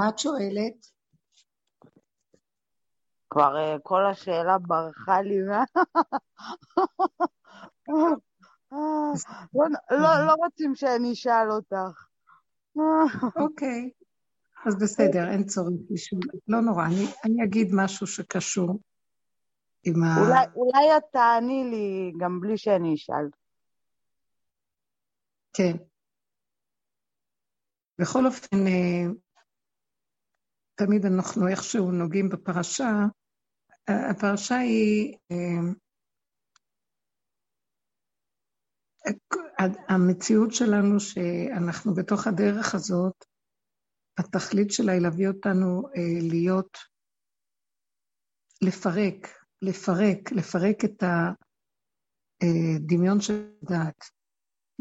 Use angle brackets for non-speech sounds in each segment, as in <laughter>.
מה את שואלת? כבר uh, כל השאלה ברחה לי מה... לא, לא, רוצים שאני אשאל אותך. אוקיי, אז בסדר, אין צורך לשאול. לא נורא, אני, אני אגיד משהו שקשור עם ה... אולי, אולי את תעני לי גם בלי שאני אשאל. כן. בכל אופן, אה, תמיד אנחנו איכשהו נוגעים בפרשה. הפרשה היא, אה, המציאות שלנו שאנחנו בתוך הדרך הזאת, התכלית שלה היא להביא אותנו אה, להיות, לפרק, לפרק, לפרק את הדמיון של הדעת,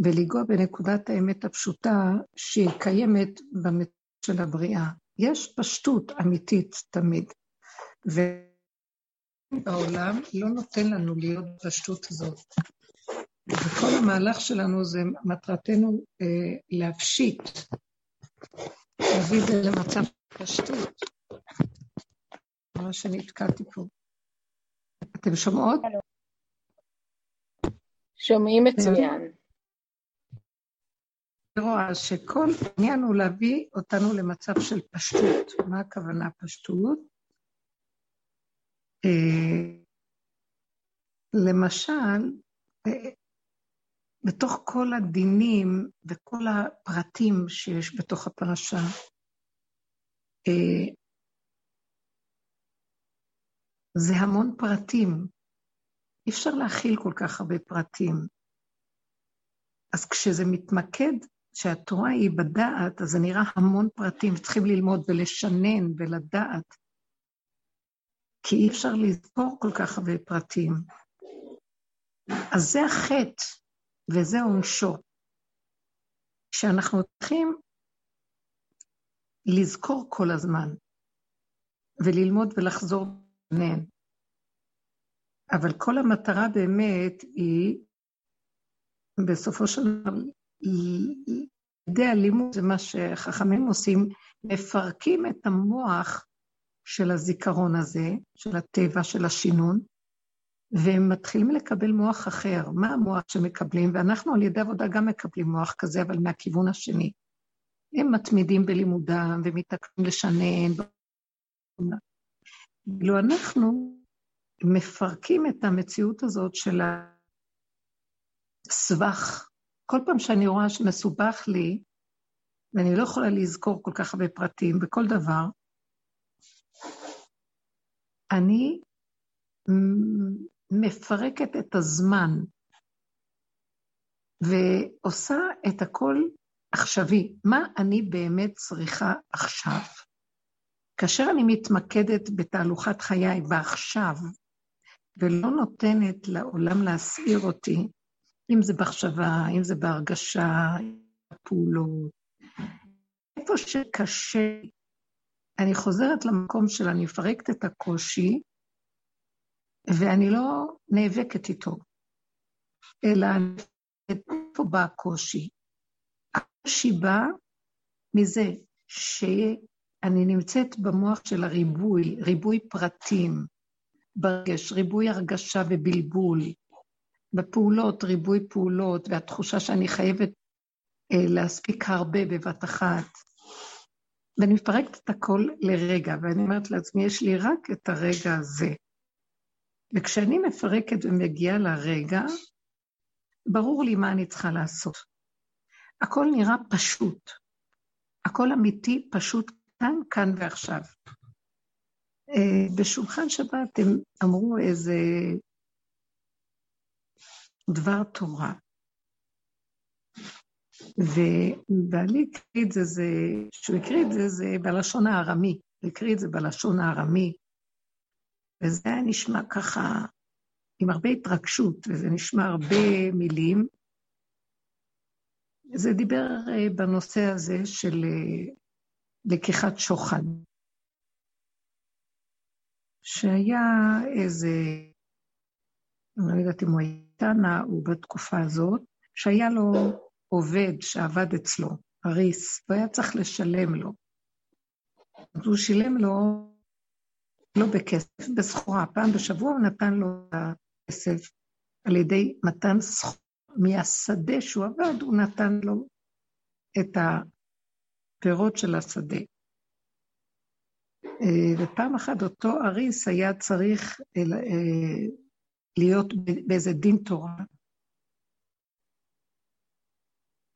ולגוע בנקודת האמת הפשוטה שהיא קיימת במציאות של הבריאה. יש פשטות אמיתית תמיד, ובעולם לא נותן לנו להיות בפשטות הזאת. וכל המהלך שלנו זה מטרתנו אה, להפשיט, להביא את זה למצב פשטות. מה שנתקעתי פה. אתם שומעות? שומעים מצוין. רואה שכל עניין הוא להביא אותנו למצב של פשטות. מה הכוונה פשטות? אה, למשל, אה, בתוך כל הדינים וכל הפרטים שיש בתוך הפרשה, אה, זה המון פרטים. אי אפשר להכיל כל כך הרבה פרטים. אז כשזה מתמקד, כשהתורה היא בדעת, אז זה נראה המון פרטים, צריכים ללמוד ולשנן ולדעת, כי אי אפשר לזכור כל כך הרבה פרטים. אז זה החטא, וזה עונשו. שאנחנו צריכים לזכור כל הזמן, וללמוד ולחזור לנהן. אבל כל המטרה באמת היא, בסופו של דבר, ידי הלימוד, זה מה שחכמים עושים, מפרקים את המוח של הזיכרון הזה, של הטבע, של השינון, והם מתחילים לקבל מוח אחר. מה המוח שמקבלים? ואנחנו על ידי עבודה גם מקבלים מוח כזה, אבל מהכיוון השני. הם מתמידים בלימודם ומתעקמים לשנן. ואילו אנחנו מפרקים את המציאות הזאת של הסבך. כל פעם שאני רואה שמסובך לי, ואני לא יכולה לזכור כל כך הרבה פרטים בכל דבר, אני מפרקת את הזמן ועושה את הכל עכשווי. מה אני באמת צריכה עכשיו? כאשר אני מתמקדת בתהלוכת חיי בעכשיו, ולא נותנת לעולם להסעיר אותי, אם זה במחשבה, אם זה בהרגשה, פעולות, איפה שקשה, אני חוזרת למקום של אני מפרקת את הקושי, ואני לא נאבקת איתו, אלא איפה בא הקושי? הקושי בא מזה שאני נמצאת במוח של הריבוי, ריבוי פרטים, ברגש, ריבוי הרגשה ובלבול, בפעולות, ריבוי פעולות, והתחושה שאני חייבת אה, להספיק הרבה בבת אחת. ואני מפרקת את הכל לרגע, ואני אומרת לעצמי, יש לי רק את הרגע הזה. וכשאני מפרקת ומגיעה לרגע, ברור לי מה אני צריכה לעשות. הכל נראה פשוט. הכל אמיתי, פשוט כאן, כאן ועכשיו. אה, בשולחן שבת הם אמרו איזה דבר תורה. ובעלי הקריא את זה, זה, שהוא הקריא את זה, זה בלשון הארמי. הוא הקריא את זה בלשון הארמי. וזה היה נשמע ככה עם הרבה התרגשות, וזה נשמע הרבה מילים. זה דיבר אה, בנושא הזה של אה, לקיחת שוחד. שהיה איזה, אני לא יודעת אם הוא הייתה נעו בתקופה הזאת, שהיה לו עובד שעבד אצלו, אריס, והיה צריך לשלם לו. אז הוא שילם לו, לא בכסף, בסחורה. פעם בשבוע הוא נתן לו את הכסף על ידי מתן סחורה. מהשדה שהוא עבד, הוא נתן לו את הפירות של השדה. אה, ופעם אחת אותו אריס היה צריך אה, להיות באיזה דין תורה,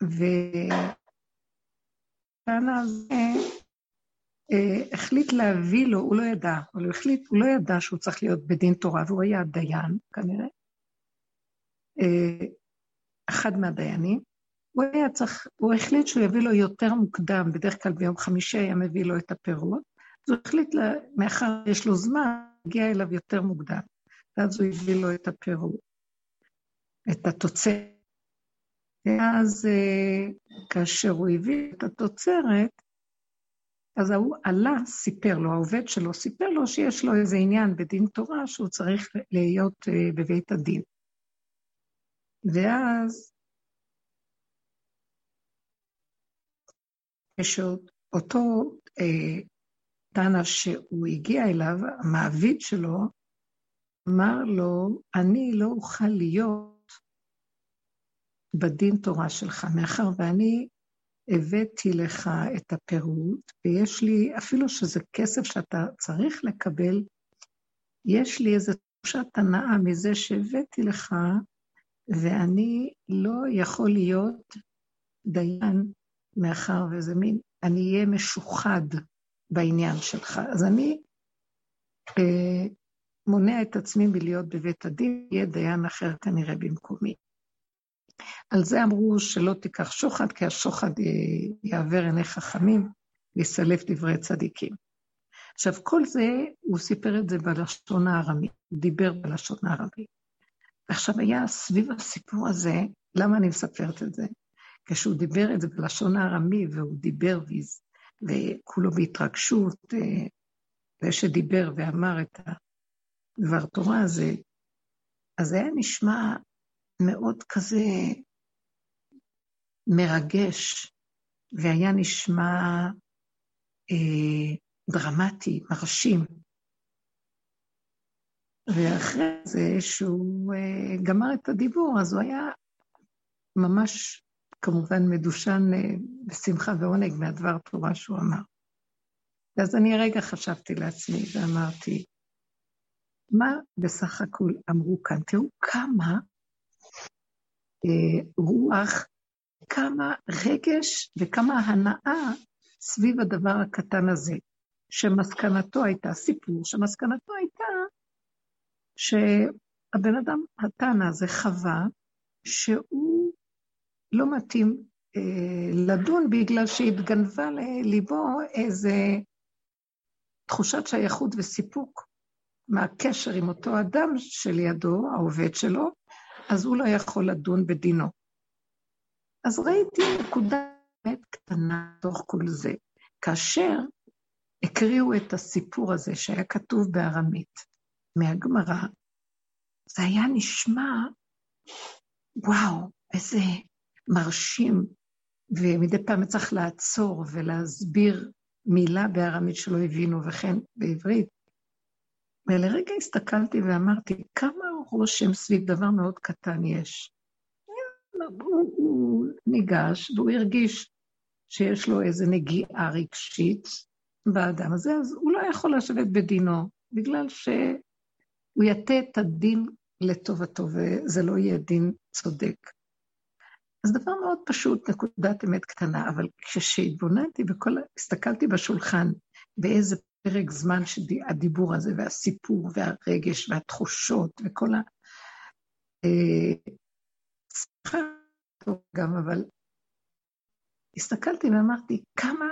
והטענה הזה אה, החליט להביא לו, הוא לא ידע, אבל הוא החליט, הוא לא ידע שהוא צריך להיות בדין תורה, והוא היה דיין כנראה, אחד מהדיינים, הוא היה צריך, הוא החליט שהוא יביא לו יותר מוקדם, בדרך כלל ביום חמישי היה מביא לו את הפירות, אז הוא החליט, לה, מאחר שיש לו זמן, להגיע אליו יותר מוקדם, ואז הוא הביא לו את הפירות, את התוצרת. ואז אה, כאשר הוא הביא את התוצרת, אז ההוא עלה, סיפר לו, העובד שלו סיפר לו שיש לו איזה עניין בדין תורה שהוא צריך להיות אה, בבית הדין. ואז כשאותו אה, תנא שהוא הגיע אליו, המעביד שלו, אמר לו, אני לא אוכל להיות בדין תורה שלך, מאחר ואני הבאתי לך את הפירוט, ויש לי, אפילו שזה כסף שאתה צריך לקבל, יש לי איזו תחושת הנאה מזה שהבאתי לך ואני לא יכול להיות דיין, מאחר וזה מין, אני אהיה משוחד בעניין שלך. אז אני אה, מונע את עצמי מלהיות בבית הדין, יהיה דיין אחר כנראה במקומי. על זה אמרו שלא תיקח שוחד, כי השוחד יעבר עיני חכמים ויסלף דברי צדיקים. עכשיו, כל זה, הוא סיפר את זה בלשון הארמי, הוא דיבר בלשון הארמי. עכשיו היה סביב הסיפור הזה, למה אני מספרת את זה? כשהוא דיבר את זה בלשון הארמי, והוא דיבר וכולו בהתרגשות, אה, ושדיבר ואמר את הדבר תורה הזה, אז זה היה נשמע מאוד כזה מרגש, והיה נשמע אה, דרמטי, מרשים. ואחרי זה, שהוא uh, גמר את הדיבור, אז הוא היה ממש, כמובן, מדושן uh, בשמחה ועונג מהדבר תורה שהוא אמר. ואז אני רגע חשבתי לעצמי ואמרתי, מה בסך הכול אמרו כאן? תראו כמה uh, רוח, כמה רגש וכמה הנאה סביב הדבר הקטן הזה, שמסקנתו הייתה, סיפור שמסקנתו הייתה שהבן אדם, התנא הזה חווה שהוא לא מתאים אה, לדון בגלל שהתגנבה לליבו איזה תחושת שייכות וסיפוק מהקשר עם אותו אדם שלידו, העובד שלו, אז הוא לא יכול לדון בדינו. אז ראיתי נקודה באמת קטנה תוך כל זה. כאשר הקריאו את הסיפור הזה שהיה כתוב בארמית, מהגמרא, זה היה נשמע, וואו, איזה מרשים, ומדי פעם צריך לעצור ולהסביר מילה בארמית שלא הבינו, וכן בעברית. ולרגע הסתכלתי ואמרתי, כמה רושם סביב דבר מאוד קטן יש. הוא, ניגש והוא הרגיש שיש לו איזו נגיעה רגשית באדם הזה, אז הוא לא יכול לשבת בדינו, בגלל ש... הוא יטה את הדין לטובתו, וזה לא יהיה דין צודק. אז דבר מאוד פשוט, נקודת אמת קטנה, אבל כשהתבוננתי וכל... הסתכלתי בשולחן, באיזה פרק זמן שהדיבור הזה, והסיפור, והרגש, והתחושות, וכל ה... סליחה, אה, גם, אבל הסתכלתי ואמרתי, כמה,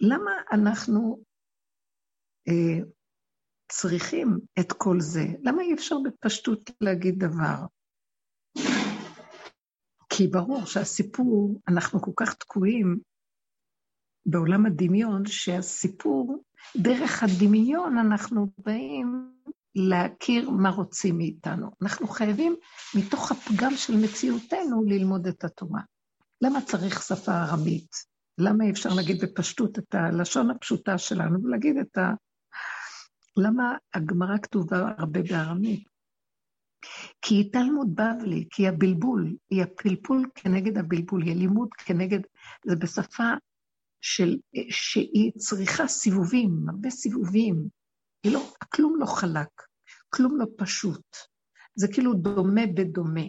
למה אנחנו אה, צריכים את כל זה? למה אי אפשר בפשטות להגיד דבר? כי ברור שהסיפור, אנחנו כל כך תקועים בעולם הדמיון, שהסיפור, דרך הדמיון אנחנו באים להכיר מה רוצים מאיתנו. אנחנו חייבים, מתוך הפגם של מציאותנו, ללמוד את התורה. למה צריך שפה ארמית? למה אי אפשר להגיד בפשטות את הלשון הפשוטה שלנו ולהגיד את ה... למה הגמרא כתובה הרבה בארמית? כי היא תלמוד בבלי, כי הבלבול, היא הפלפול כנגד הבלבול, היא לימוד כנגד, זה בשפה של, שהיא צריכה סיבובים, הרבה סיבובים. לא, כלום לא חלק, כלום לא פשוט. זה כאילו דומה בדומה.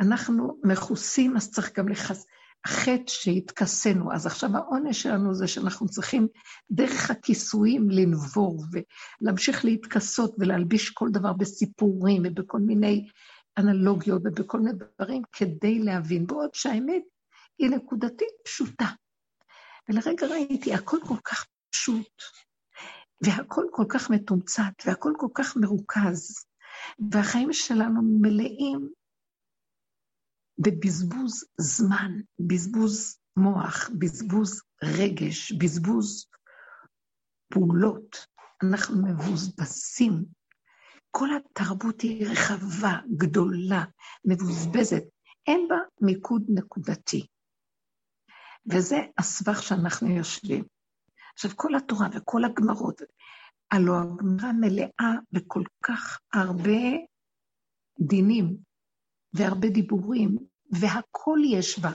אנחנו מכוסים, אז צריך גם לחס... החטא שהתכסינו. אז עכשיו העונש שלנו זה שאנחנו צריכים דרך הכיסויים לנבור ולהמשיך להתכסות ולהלביש כל דבר בסיפורים ובכל מיני אנלוגיות ובכל מיני דברים כדי להבין. בעוד שהאמת היא נקודתית פשוטה. ולרגע ראיתי, הכל כל כך פשוט, והכל כל כך מתומצת, והכל כל כך מרוכז, והחיים שלנו מלאים בבזבוז זמן, בזבוז מוח, בזבוז רגש, בזבוז פעולות. אנחנו מבוזבזים. כל התרבות היא רחבה, גדולה, מבוזבזת. אין בה מיקוד נקודתי. וזה הסבך שאנחנו יושבים. עכשיו, כל התורה וכל הגמרות, הלוא הגמרא מלאה בכל כך הרבה דינים והרבה דיבורים, והכול יש בה,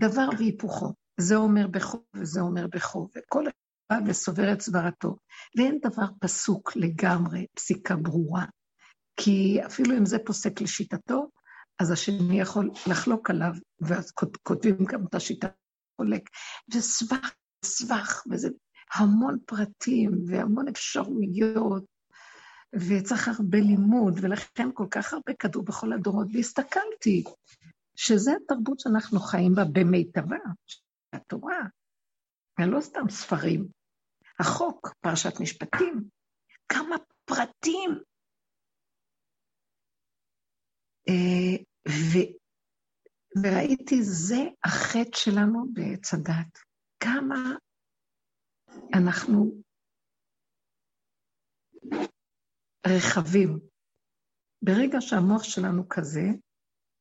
דבר והיפוכו. זה אומר בכו וזה אומר בכו, וכל אחד וסובר את סברתו. ואין דבר פסוק לגמרי, פסיקה ברורה. כי אפילו אם זה פוסק לשיטתו, אז השני יכול לחלוק עליו, ואז כותבים גם את השיטה חולק. וסבך, סבך, וזה המון פרטים והמון אפשרויות, וצריך הרבה לימוד, ולכן כל כך הרבה כדור בכל הדורות, והסתכלתי שזה התרבות שאנחנו חיים בה במיטבה, התורה, ולא סתם ספרים. החוק, פרשת משפטים, כמה פרטים. אה, ו, וראיתי, זה החטא שלנו בעץ הדת. כמה אנחנו רחבים. ברגע שהמוח שלנו כזה,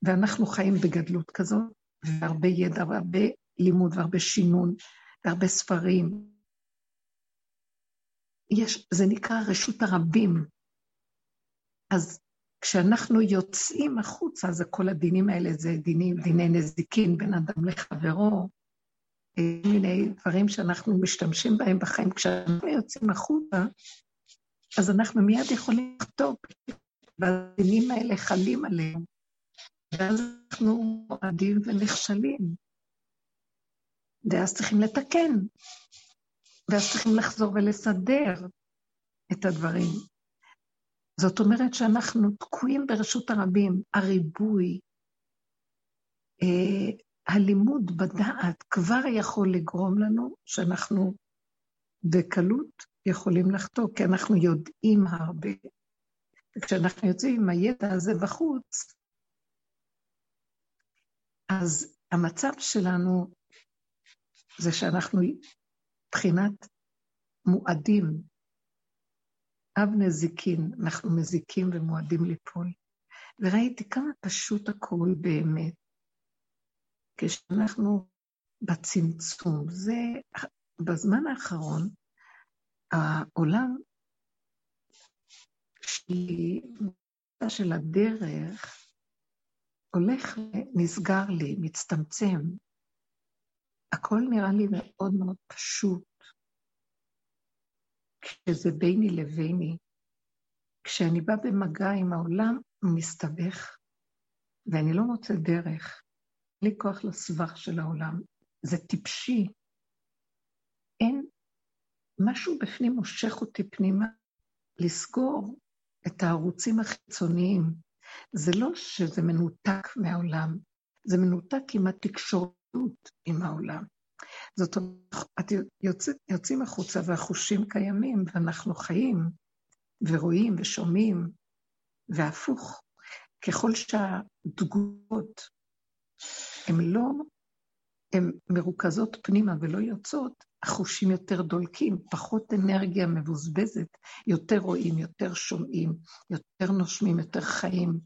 ואנחנו חיים בגדלות כזאת, והרבה ידע והרבה לימוד והרבה שינון והרבה ספרים, יש, זה נקרא רשות הרבים. אז כשאנחנו יוצאים החוצה, זה כל הדינים האלה, זה דינים, דיני נזיקין בין אדם לחברו, מיני דברים שאנחנו משתמשים בהם בחיים. כשאנחנו יוצאים החוצה, אז אנחנו מיד יכולים לכתוב, והדינים האלה חלים עליהם, ואז אנחנו מועדים ונכשלים. ואז צריכים לתקן, ואז צריכים לחזור ולסדר את הדברים. זאת אומרת שאנחנו תקועים ברשות הרבים, הריבוי, אה, הלימוד בדעת כבר יכול לגרום לנו שאנחנו בקלות יכולים לחטוא, כי אנחנו יודעים הרבה. וכשאנחנו יוצאים עם הידע הזה בחוץ, אז המצב שלנו זה שאנחנו מבחינת מועדים, אב נזיקין, אנחנו מזיקים ומועדים ליפול. וראיתי כמה פשוט הכול באמת. כשאנחנו בצמצום, זה בזמן האחרון, העולם של הדרך הולך ונסגר לי, מצטמצם. הכל נראה לי מאוד מאוד פשוט. כשזה ביני לביני, כשאני באה במגע עם העולם, מסתבך, ואני לא מוצא דרך. לי כוח לסבך של העולם. זה טיפשי. אין, משהו בפנים מושך אותי פנימה לסגור את הערוצים החיצוניים. זה לא שזה מנותק מהעולם, זה מנותק עם התקשורת עם העולם. זאת אומרת, יוצא, יוצאים החוצה והחושים קיימים, ואנחנו חיים, ורואים ושומעים, והפוך. ככל שהתגובות הן לא, הן מרוכזות פנימה ולא יוצאות, החושים יותר דולקים, פחות אנרגיה מבוזבזת, יותר רואים, יותר שומעים, יותר נושמים, יותר חיים.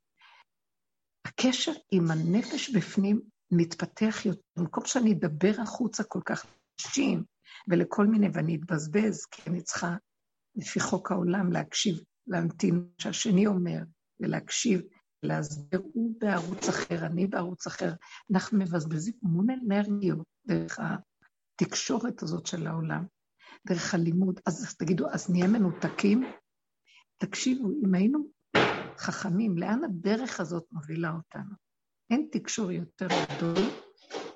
הקשר עם הנפש בפנים מתפתח יותר, במקום שאני אדבר החוצה כל כך נשים ולכל מיני, ואני אתבזבז, כי אני צריכה, לפי חוק העולם, להקשיב, להמתין שהשני אומר, ולהקשיב, להסביר, הוא בערוץ אחר, אני בערוץ אחר. אנחנו מבזבזים המון אנרגיות דרך התקשורת הזאת של העולם, דרך הלימוד. אז תגידו, אז נהיה מנותקים? תקשיבו, אם היינו חכמים, לאן הדרך הזאת מובילה אותנו? אין תקשור יותר גדול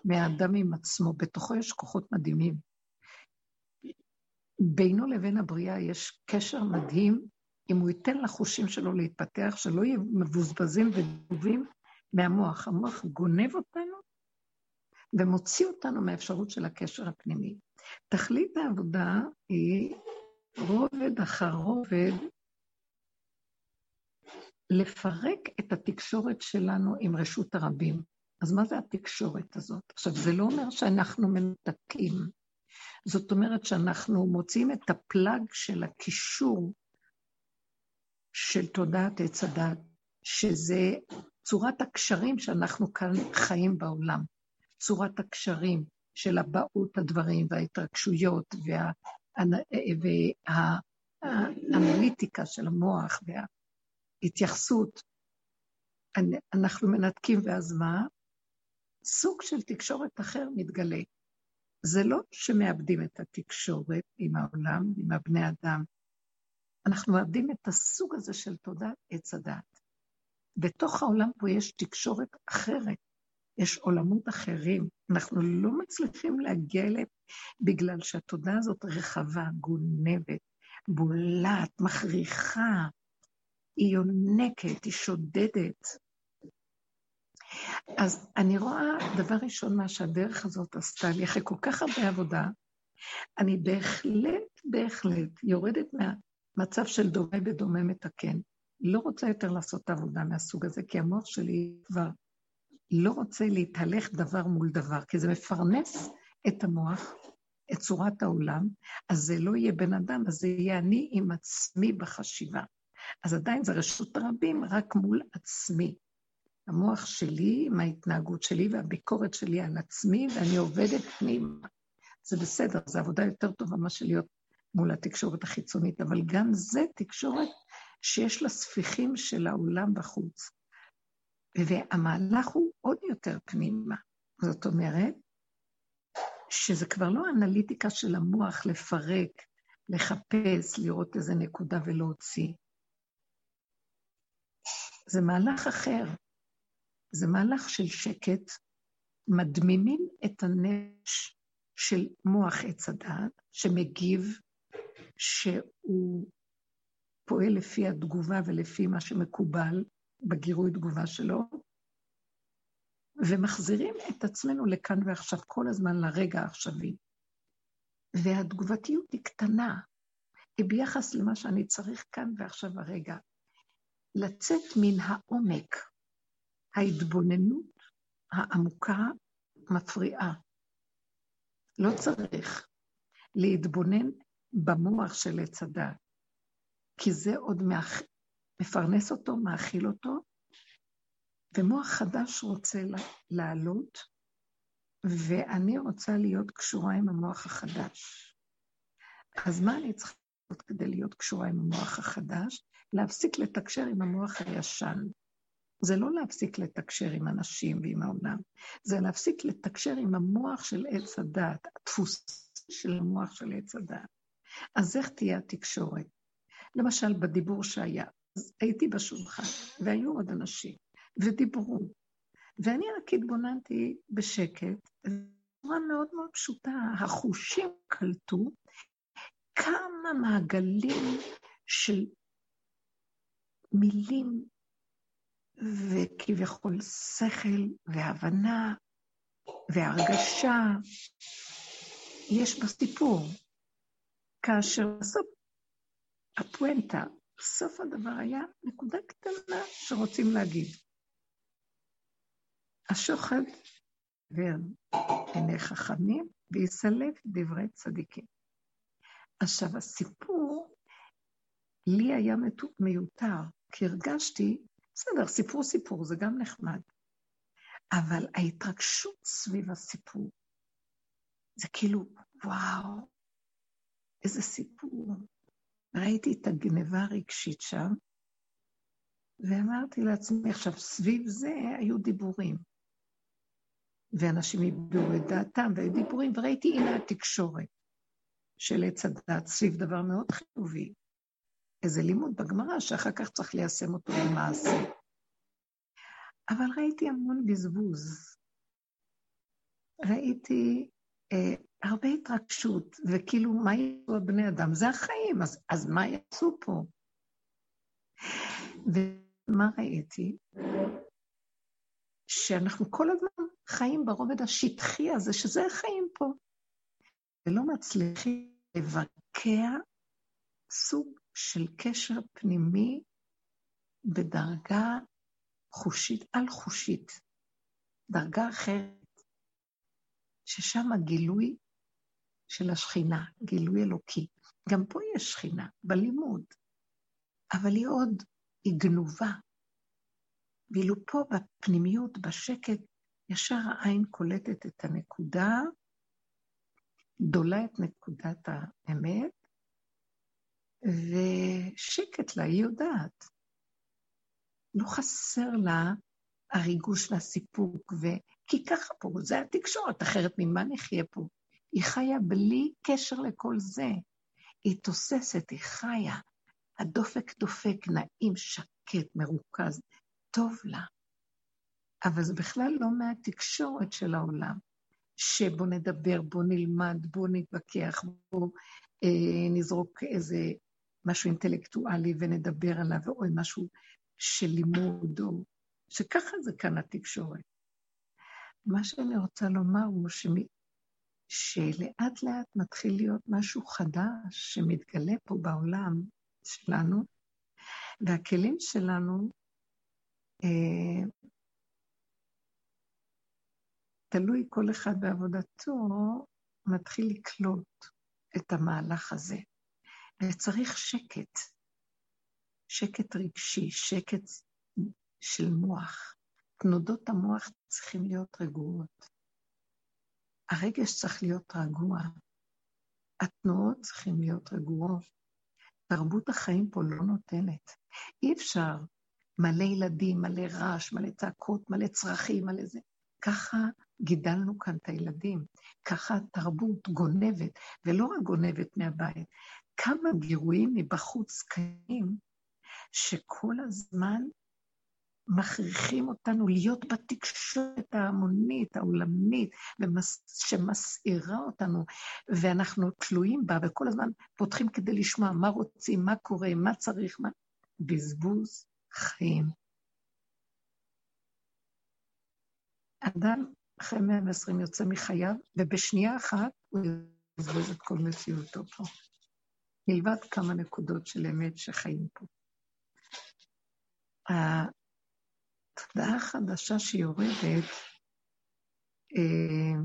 מהאדם עם עצמו, בתוכו יש כוחות מדהימים. בינו לבין הבריאה יש קשר מדהים, אם הוא ייתן לחושים שלו להתפתח, שלא יהיו מבוזבזים ודובים מהמוח. המוח גונב אותנו ומוציא אותנו מהאפשרות של הקשר הפנימי. תכלית העבודה היא רובד אחר רובד לפרק את התקשורת שלנו עם רשות הרבים. אז מה זה התקשורת הזאת? עכשיו, זה לא אומר שאנחנו מנותקים. זאת אומרת שאנחנו מוצאים את הפלאג של הקישור של תודעת עץ הדת, שזה צורת הקשרים שאנחנו כאן חיים בעולם. צורת הקשרים של הבאות הדברים וההתרגשויות והאנליטיקה של המוח וה... התייחסות, אנחנו מנתקים, ואז מה? סוג של תקשורת אחר מתגלה. זה לא שמאבדים את התקשורת עם העולם, עם הבני אדם, אנחנו מאבדים את הסוג הזה של תודעת עץ הדת. בתוך העולם פה יש תקשורת אחרת, יש עולמות אחרים. אנחנו לא מצליחים להגיע אליהם בגלל שהתודעה הזאת רחבה, גונבת, בולעת, מכריחה, היא יונקת, היא שודדת. אז אני רואה, דבר ראשון, מה שהדרך הזאת עשתה לי, אחרי כל כך הרבה עבודה, אני בהחלט, בהחלט יורדת מהמצב של דומה בדומה מתקן. לא רוצה יותר לעשות את העבודה מהסוג הזה, כי המוח שלי כבר לא רוצה להתהלך דבר מול דבר, כי זה מפרנס את המוח, את צורת העולם, אז זה לא יהיה בן אדם, אז זה יהיה אני עם עצמי בחשיבה. אז עדיין זה רשות הרבים רק מול עצמי. המוח שלי עם ההתנהגות שלי והביקורת שלי על עצמי, ואני עובדת פנימה. זה בסדר, זו עבודה יותר טובה מאשר להיות מול התקשורת החיצונית, אבל גם זה תקשורת שיש לה ספיחים של העולם בחוץ. והמהלך הוא עוד יותר פנימה. זאת אומרת, שזה כבר לא אנליטיקה של המוח לפרק, לחפש, לראות איזה נקודה ולהוציא. זה מהלך אחר. זה מהלך של שקט, מדמימים את הנש של מוח עץ הדעת, שמגיב, שהוא פועל לפי התגובה ולפי מה שמקובל בגירוי תגובה שלו, ומחזירים את עצמנו לכאן ועכשיו, כל הזמן לרגע העכשווי. והתגובתיות היא קטנה, היא ביחס למה שאני צריך כאן ועכשיו הרגע. לצאת מן העומק. ההתבוננות העמוקה מפריעה. לא צריך להתבונן במוח של עץ הדת, כי זה עוד מאכ... מפרנס אותו, מאכיל אותו, ומוח חדש רוצה לעלות, ואני רוצה להיות קשורה עם המוח החדש. אז מה אני צריכה לעשות כדי להיות קשורה עם המוח החדש? להפסיק לתקשר עם המוח הישן. זה לא להפסיק לתקשר עם אנשים ועם העולם, זה להפסיק לתקשר עם המוח של עץ הדת, הדפוס של המוח של עץ הדת. אז איך תהיה התקשורת? למשל, בדיבור שהיה, אז הייתי בשולחן, והיו עוד אנשים, ודיברו, ואני רק התבוננתי בשקט, בצורה מאוד מאוד פשוטה, החושים קלטו כמה מעגלים של מילים וכביכול שכל והבנה והרגשה יש בסיפור. כאשר בסוף הפואנטה, סוף הדבר היה נקודה קטנה שרוצים להגיד. השוחד ועיני חכמים ויסלף דברי צדיקים. עכשיו, הסיפור לי היה מיותר, כי הרגשתי, בסדר, סיפור סיפור, זה גם נחמד. אבל ההתרגשות סביב הסיפור, זה כאילו, וואו, איזה סיפור. ראיתי את הגניבה הרגשית שם, ואמרתי לעצמי, עכשיו, סביב זה היו דיבורים. ואנשים איבדו את דעתם, והיו דיבורים, וראיתי, הנה התקשורת של עץ הדת סביב דבר מאוד חיובי. איזה לימוד בגמרא שאחר כך צריך ליישם אותו במעשה. אבל ראיתי המון בזבוז. ראיתי אה, הרבה התרגשות, וכאילו, מה יעשו הבני אדם? זה החיים, אז, אז מה יעשו פה? ומה ראיתי? שאנחנו כל הזמן חיים ברובד השטחי הזה, שזה החיים פה, ולא מצליחים לבקע סוג של קשר פנימי בדרגה חושית, על חושית, דרגה אחרת, ששם הגילוי של השכינה, גילוי אלוקי. גם פה יש שכינה, בלימוד, אבל היא עוד, היא גנובה. ואילו פה בפנימיות, בשקט, ישר העין קולטת את הנקודה, דולה את נקודת האמת, ושקט לה, היא יודעת. לא חסר לה הריגוש והסיפוק, ו... כי ככה פה, זה התקשורת, אחרת ממה נחיה פה? היא חיה בלי קשר לכל זה. היא תוססת, היא חיה. הדופק דופק, נעים, שקט, מרוכז, טוב לה. אבל זה בכלל לא מהתקשורת של העולם, שבוא נדבר, בוא נלמד, בוא נתווכח, בוא אה, נזרוק איזה משהו אינטלקטואלי ונדבר עליו, או משהו של לימוד, או... שככה זה כאן התקשורת. מה שאני רוצה לומר הוא שמ... שלאט לאט מתחיל להיות משהו חדש שמתגלה פה בעולם שלנו, והכלים שלנו אה, תלוי כל אחד בעבודתו, מתחיל לקלוט את המהלך הזה. וצריך שקט, שקט רגשי, שקט של מוח. תנודות המוח צריכים להיות רגועות. הרגש צריך להיות רגוע. התנועות צריכים להיות רגועות. תרבות החיים פה לא נותנת. אי אפשר מלא ילדים, מלא רעש, מלא צעקות, מלא צרכים, מלא זה. ככה גידלנו כאן את הילדים. ככה התרבות גונבת, ולא רק גונבת מהבית. כמה גירויים מבחוץ קיימים, שכל הזמן מכריחים אותנו להיות בתקשורת ההמונית, העולמית, שמסעירה אותנו, ואנחנו תלויים בה, וכל הזמן פותחים כדי לשמוע מה רוצים, מה קורה, מה צריך, מה... בזבוז חיים. אדם אחרי 120 יוצא מחייו, ובשנייה אחת הוא יבזבז את כל מציאותו פה. מלבד כמה נקודות של אמת שחיים פה. התודעה החדשה שיורדת, אה,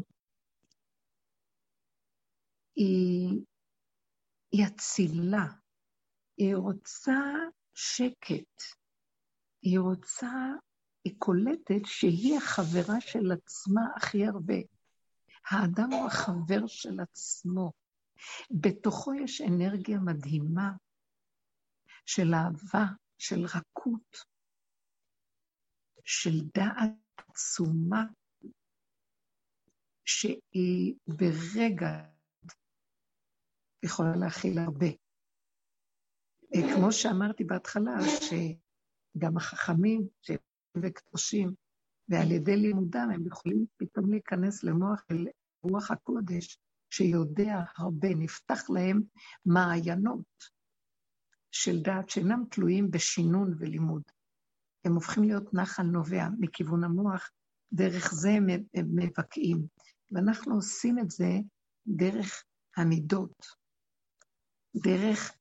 היא, היא אצילה, היא רוצה שקט, היא רוצה, היא קולטת שהיא החברה של עצמה הכי הרבה. האדם הוא החבר של עצמו. בתוכו יש אנרגיה מדהימה של אהבה, של רכות, של דעת עצומה, שהיא ברגע יכולה להכיל הרבה. כמו שאמרתי בהתחלה, שגם החכמים וקדושים, ועל ידי לימודם הם יכולים פתאום להיכנס למוח רוח הקודש, שיודע הרבה, נפתח להם מעיינות של דעת שאינם תלויים בשינון ולימוד. הם הופכים להיות נחל נובע מכיוון המוח, דרך זה הם מבקעים. ואנחנו עושים את זה דרך המידות, דרך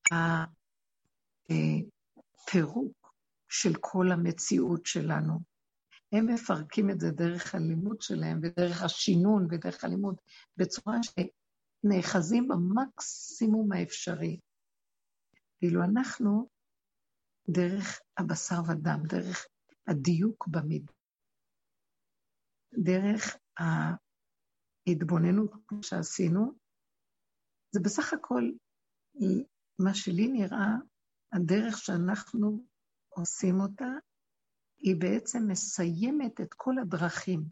הפירוק של כל המציאות שלנו. הם מפרקים את זה דרך הלימוד שלהם ודרך השינון ודרך הלימוד, בצורה שנאחזים במקסימום האפשרי. ואילו אנחנו דרך הבשר ודם, דרך הדיוק במידה. דרך ההתבוננות שעשינו, זה בסך הכל מה שלי נראה, הדרך שאנחנו עושים אותה, היא בעצם מסיימת את כל הדרכים.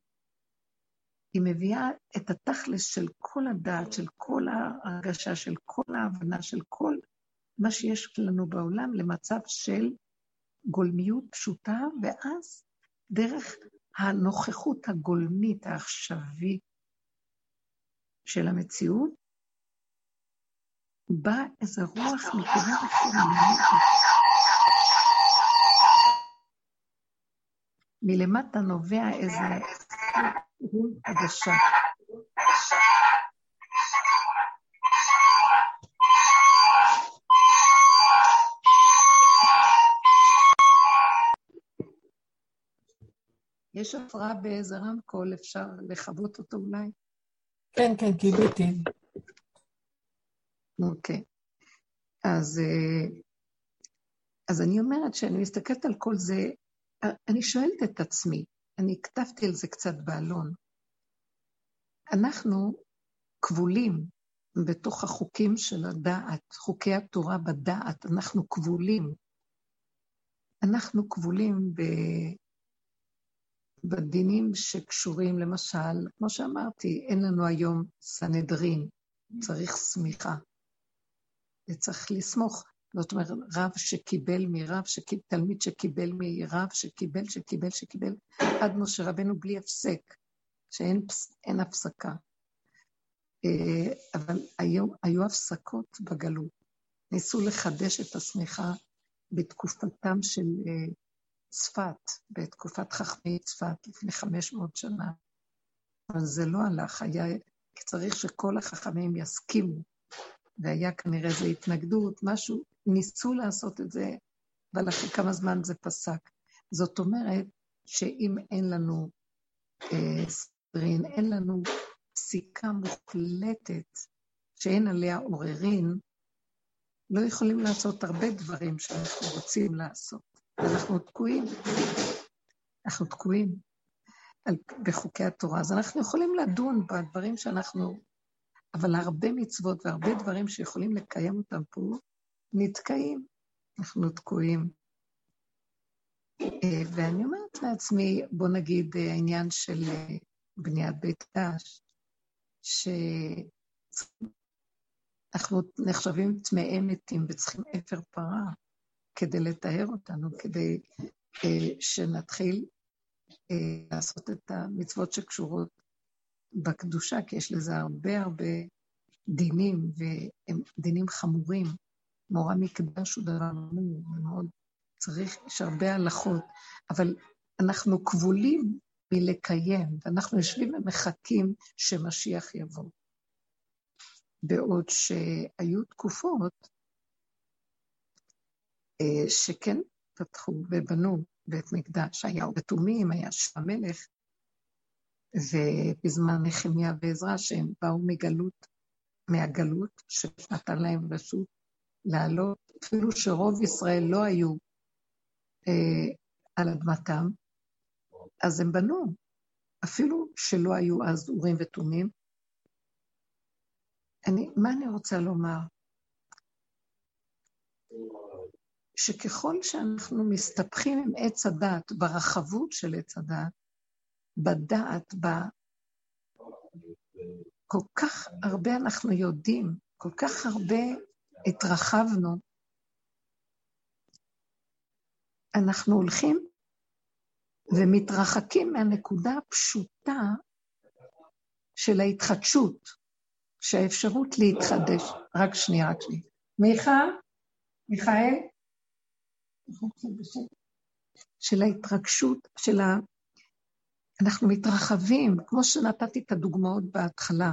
היא מביאה את התכלס של כל הדעת, של כל ההרגשה, של כל ההבנה, של כל מה שיש לנו בעולם, למצב של גולמיות פשוטה, ואז דרך הנוכחות הגולמית העכשווית של המציאות, בא איזה רוח נקודה מלמטה נובע איזה חדשה. יש הפרעה באיזה רמקול, אפשר לכבות אותו אולי? כן, כן, קיבלתי. אוקיי. אז, אה, אז אני אומרת שאני מסתכלת על כל זה, אני שואלת את עצמי, אני כתבתי על זה קצת בעלון. אנחנו כבולים בתוך החוקים של הדעת, חוקי התורה בדעת, אנחנו כבולים. אנחנו כבולים ב... בדינים שקשורים, למשל, כמו שאמרתי, אין לנו היום סנהדרין, צריך סמיכה. וצריך לסמוך. זאת אומרת, רב שקיבל מרב, שקיב, תלמיד שקיבל מרב, שקיבל, שקיבל, שקיבל, עד משה רבנו בלי הפסק, שאין אין הפסקה. אה, אבל היו, היו הפסקות בגלות. ניסו לחדש את הסמיכה בתקופתם של אה, צפת, בתקופת חכמי צפת, לפני 500 שנה. אבל זה לא הלך, היה, צריך שכל החכמים יסכימו והיה כנראה איזו התנגדות, משהו, ניסו לעשות את זה, אבל אחרי כמה זמן זה פסק. זאת אומרת שאם אין לנו אה, סדרין, אין לנו פסיקה מוחלטת שאין עליה עוררין, לא יכולים לעשות הרבה דברים שאנחנו רוצים לעשות. אנחנו תקועים. אנחנו תקועים על, בחוקי התורה. אז אנחנו יכולים לדון בדברים שאנחנו אבל הרבה מצוות והרבה דברים שיכולים לקיים אותם פה, נתקעים, אנחנו תקועים. אה, ואני אומרת לעצמי, בוא נגיד אה, העניין של אה, בניית בית דש, שאנחנו נחשבים טמאי מתים וצריכים אפר פרה כדי לטהר אותנו, כדי שנתחיל לעשות את המצוות שקשורות בקדושה, כי יש לזה הרבה הרבה דינים, והם דינים חמורים. מורה מקדש הוא דבר חמור מאוד, צריך, יש הרבה הלכות, אבל אנחנו כבולים מלקיים, ואנחנו יושבים ומחכים שמשיח יבוא. בעוד שהיו תקופות אה, שכן פתחו ובנו בית מקדש, היה בתומים, היה שם המלך, ובזמן נחמיה ועזרא, שהם באו מגלות, מהגלות, שנתן להם רשות לעלות, אפילו שרוב ישראל לא היו אה, על אדמתם, אז הם בנו, אפילו שלא היו אז אורים ותומים. אני, מה אני רוצה לומר? שככל שאנחנו מסתבכים עם עץ הדת, ברחבות של עץ הדת, בדעת, ב... כל כך הרבה אנחנו יודעים, כל כך הרבה התרחבנו. אנחנו הולכים ומתרחקים מהנקודה הפשוטה של ההתחדשות, שהאפשרות להתחדש. רק שנייה, רק שנייה. מיכה? מיכאל? של ההתרגשות, של ה... אנחנו מתרחבים, כמו שנתתי את הדוגמאות בהתחלה.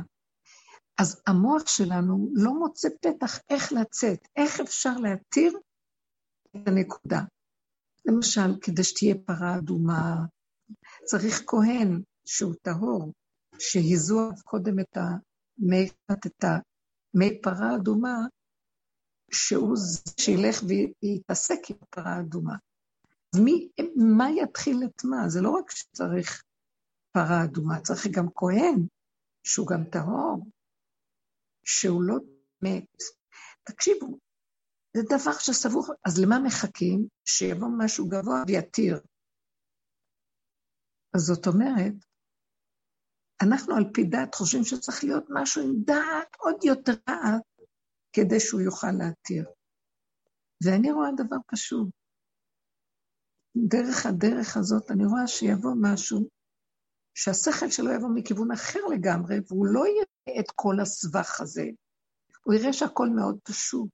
אז המוח שלנו לא מוצא פתח איך לצאת, איך אפשר להתיר את הנקודה. למשל, כדי שתהיה פרה אדומה, צריך כהן שהוא טהור, שהזוע קודם את המי, את המי פרה אדומה, שהוא שילך ויתעסק עם פרה אדומה. אז מי, מה יתחיל את מה? זה לא רק שצריך פרה אדומה, צריך גם כהן, שהוא גם טהור, שהוא לא מת. תקשיבו, זה דבר שסבוך, אז למה מחכים? שיבוא משהו גבוה ויתיר. אז זאת אומרת, אנחנו על פי דעת חושבים שצריך להיות משהו עם דעת עוד יותר רעת, כדי שהוא יוכל להתיר. ואני רואה דבר פשוט. דרך הדרך הזאת, אני רואה שיבוא משהו, שהשכל שלו יבוא מכיוון אחר לגמרי, והוא לא יראה את כל הסבך הזה. הוא יראה שהכל מאוד פשוט.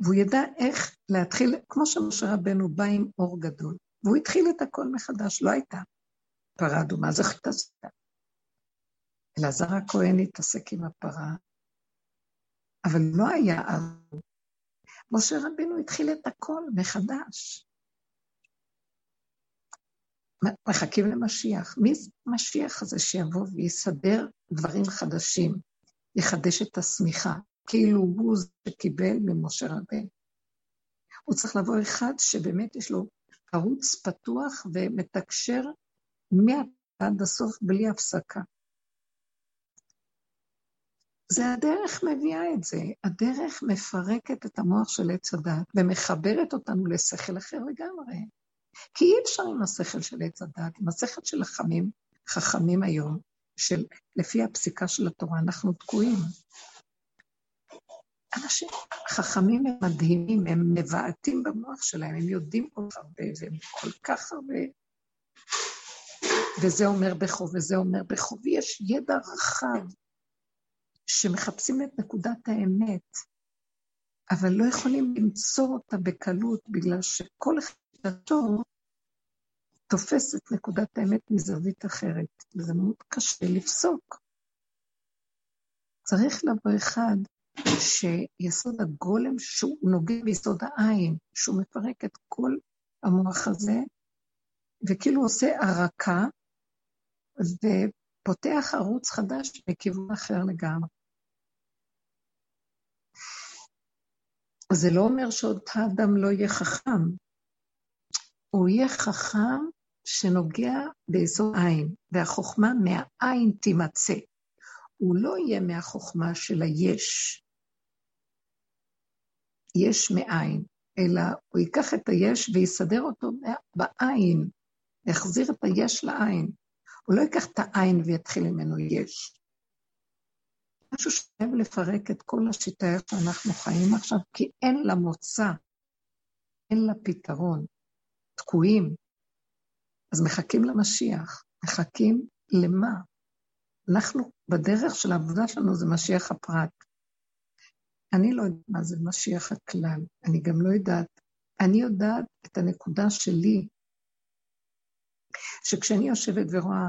והוא ידע איך להתחיל, כמו שמשה רבנו בא עם אור גדול, והוא התחיל את הכל מחדש, לא הייתה פרה אדומה, זה חטא. אלעזר הכהן התעסק עם הפרה, אבל לא היה אז. משה רבינו התחיל את הכל מחדש. מחכים למשיח. מי זה המשיח הזה שיבוא ויסדר דברים חדשים, יחדש את השמיכה, כאילו הוא זה שקיבל ממשה רבינו. הוא צריך לבוא אחד שבאמת יש לו ערוץ פתוח ומתקשר מעד הסוף בלי הפסקה. זה הדרך מביאה את זה. הדרך מפרקת את המוח של עץ הדת ומחברת אותנו לשכל אחר לגמרי. כי אי אפשר עם השכל של עץ הדת, עם השכל של החכמים, חכמים היום, של לפי הפסיקה של התורה, אנחנו תקועים. אנשים חכמים הם מדהימים, הם מבעטים במוח שלהם, הם יודעים כל כך הרבה, והם כל כך הרבה... וזה אומר בחוב, וזה אומר בחוב, ויש ידע רחב שמחפשים את נקודת האמת, אבל לא יכולים למצוא אותה בקלות, בגלל שכל חטאתו תופס את נקודת האמת מזווית אחרת, וזה מאוד קשה לפסוק. צריך לבוא אחד שיסוד הגולם, שהוא נוגע ביסוד העין, שהוא מפרק את כל המוח הזה, וכאילו עושה ערקה, ופותח ערוץ חדש מכיוון אחר לגמרי. זה לא אומר שאותו אדם לא יהיה חכם, הוא יהיה חכם שנוגע ביסוד עין, והחוכמה מהעין תימצא. הוא לא יהיה מהחוכמה של היש, יש מאין, אלא הוא ייקח את היש ויסדר אותו בעין, יחזיר את היש לעין. הוא לא ייקח את העין ויתחיל ממנו יש. משהו שחייב לפרק את כל השיטה איך שאנחנו חיים עכשיו, כי אין לה מוצא, אין לה פתרון. תקועים. אז מחכים למשיח. מחכים למה? אנחנו, בדרך של העבודה שלנו זה משיח הפרט. אני לא יודעת מה זה משיח הכלל, אני גם לא יודעת. אני יודעת את הנקודה שלי, שכשאני יושבת ורואה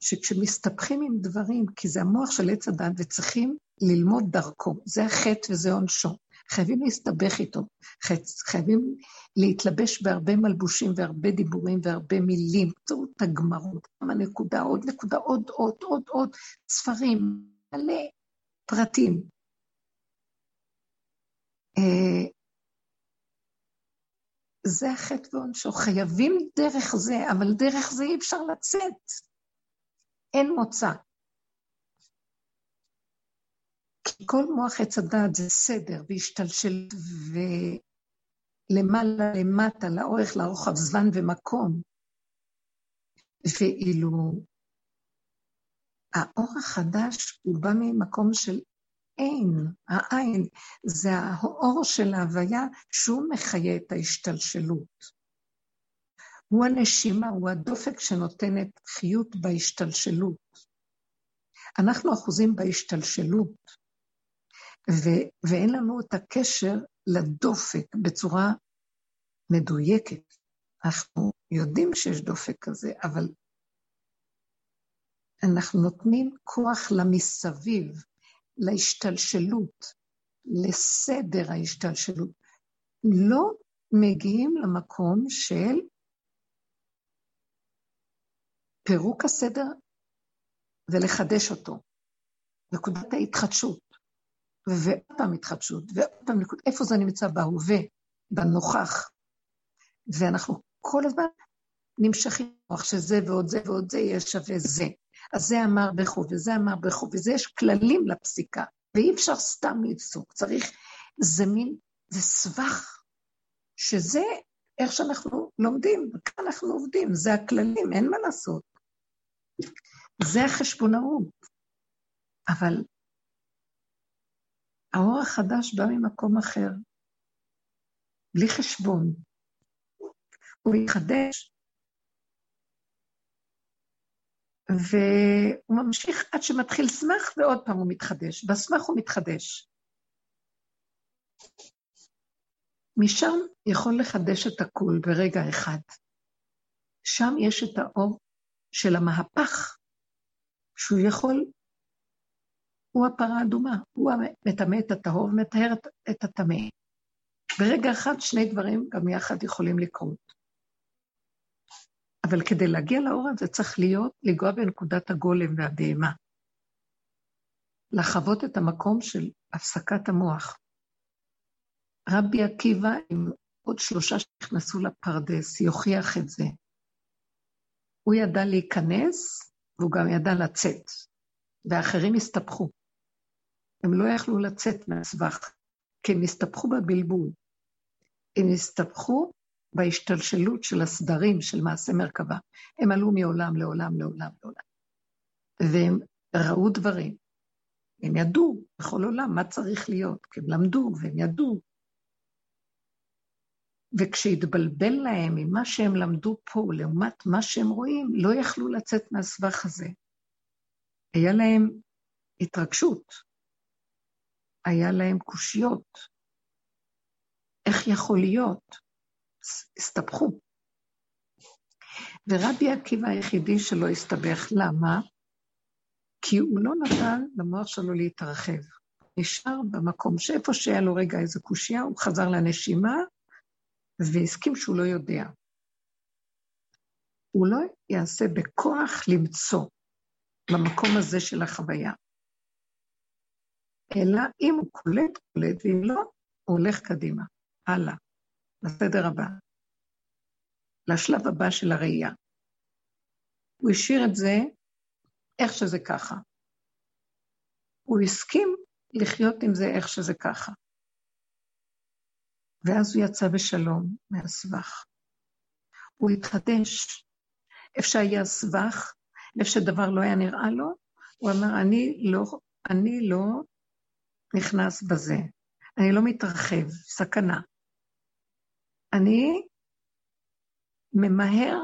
שכשמסתבכים עם דברים, כי זה המוח של עץ הדת וצריכים ללמוד דרכו, זה החטא וזה עונשו. חייבים להסתבך איתו, חייבים להתלבש בהרבה מלבושים והרבה דיבורים והרבה מילים, תראו את הגמרות, כמה נקודה, עוד נקודה, עוד, עוד, עוד, עוד, ספרים, מלא פרטים. אה, זה החטא ועונשו, חייבים דרך זה, אבל דרך זה אי אפשר לצאת. אין מוצא. כי כל מוח עץ הדעת זה סדר והשתלשלות ולמעלה למטה, לאורך, לרוחב, זמן ומקום. ואילו האור החדש הוא בא ממקום של אין, העין, זה האור של ההוויה שהוא מחיה את ההשתלשלות. הוא הנשימה, הוא הדופק שנותנת חיות בהשתלשלות. אנחנו אחוזים בהשתלשלות, ו- ואין לנו את הקשר לדופק בצורה מדויקת. אנחנו יודעים שיש דופק כזה, אבל אנחנו נותנים כוח למסביב, להשתלשלות, לסדר ההשתלשלות. לא מגיעים למקום של פירוק הסדר ולחדש אותו. נקודת ההתחדשות. ועוד פעם התחדשות, ועוד פעם נקודה, איפה זה נמצא? בהווה, בנוכח. ואנחנו כל הזמן נמשכים, שזה ועוד זה ועוד זה יהיה שווה זה. אז זה אמר בכו, וזה אמר בכו, וזה יש כללים לפסיקה, ואי אפשר סתם לפסוק, צריך, זה מין, זה סבך, שזה איך שאנחנו לומדים, וכאן אנחנו עובדים, זה הכללים, אין מה לעשות. זה החשבונאות. אבל האור החדש בא ממקום אחר, בלי חשבון. הוא יחדש, והוא ממשיך עד שמתחיל סמך, ועוד פעם הוא מתחדש. בסמך הוא מתחדש. משם יכול לחדש את הכול ברגע אחד. שם יש את האור של המהפך, שהוא יכול, הוא הפרה האדומה, הוא מטמא את הטהור ומטהר את הטמא. ברגע אחד שני דברים גם יחד יכולים לקרות. אבל כדי להגיע לאור הזה צריך להיות, לנגוע בנקודת הגולם והבהמה. לחוות את המקום של הפסקת המוח. רבי עקיבא עם עוד שלושה שנכנסו לפרדס, יוכיח את זה. הוא ידע להיכנס, והוא גם ידע לצאת, ואחרים הסתבכו. הם לא יכלו לצאת מהסבך, כי הם הסתבכו בבלבול. הם הסתבכו בהשתלשלות של הסדרים של מעשה מרכבה. הם עלו מעולם לעולם לעולם לעולם. והם ראו דברים. הם ידעו בכל עולם מה צריך להיות, כי הם למדו והם ידעו. וכשהתבלבל להם ממה שהם למדו פה לעומת מה שהם רואים, לא יכלו לצאת מהסבך הזה. היה להם התרגשות, היה להם קושיות. איך יכול להיות? הסתבכו. ורבי עקיבא היחידי שלא הסתבך, למה? כי הוא לא נתן למוח שלו להתרחב. נשאר במקום שאיפה שהיה לו רגע איזו קושייה, הוא חזר לנשימה והסכים שהוא לא יודע. הוא לא יעשה בכוח למצוא במקום הזה של החוויה. אלא אם הוא קולט, קולט, ואם לא, הוא הולך קדימה, הלאה. לסדר הבא, לשלב הבא של הראייה. הוא השאיר את זה איך שזה ככה. הוא הסכים לחיות עם זה איך שזה ככה. ואז הוא יצא בשלום מהסבך. הוא התחדש. איפה שהיה סבך, איפה שדבר לא היה נראה לו, הוא אמר, אני לא, אני לא נכנס בזה, אני לא מתרחב, סכנה. אני ממהר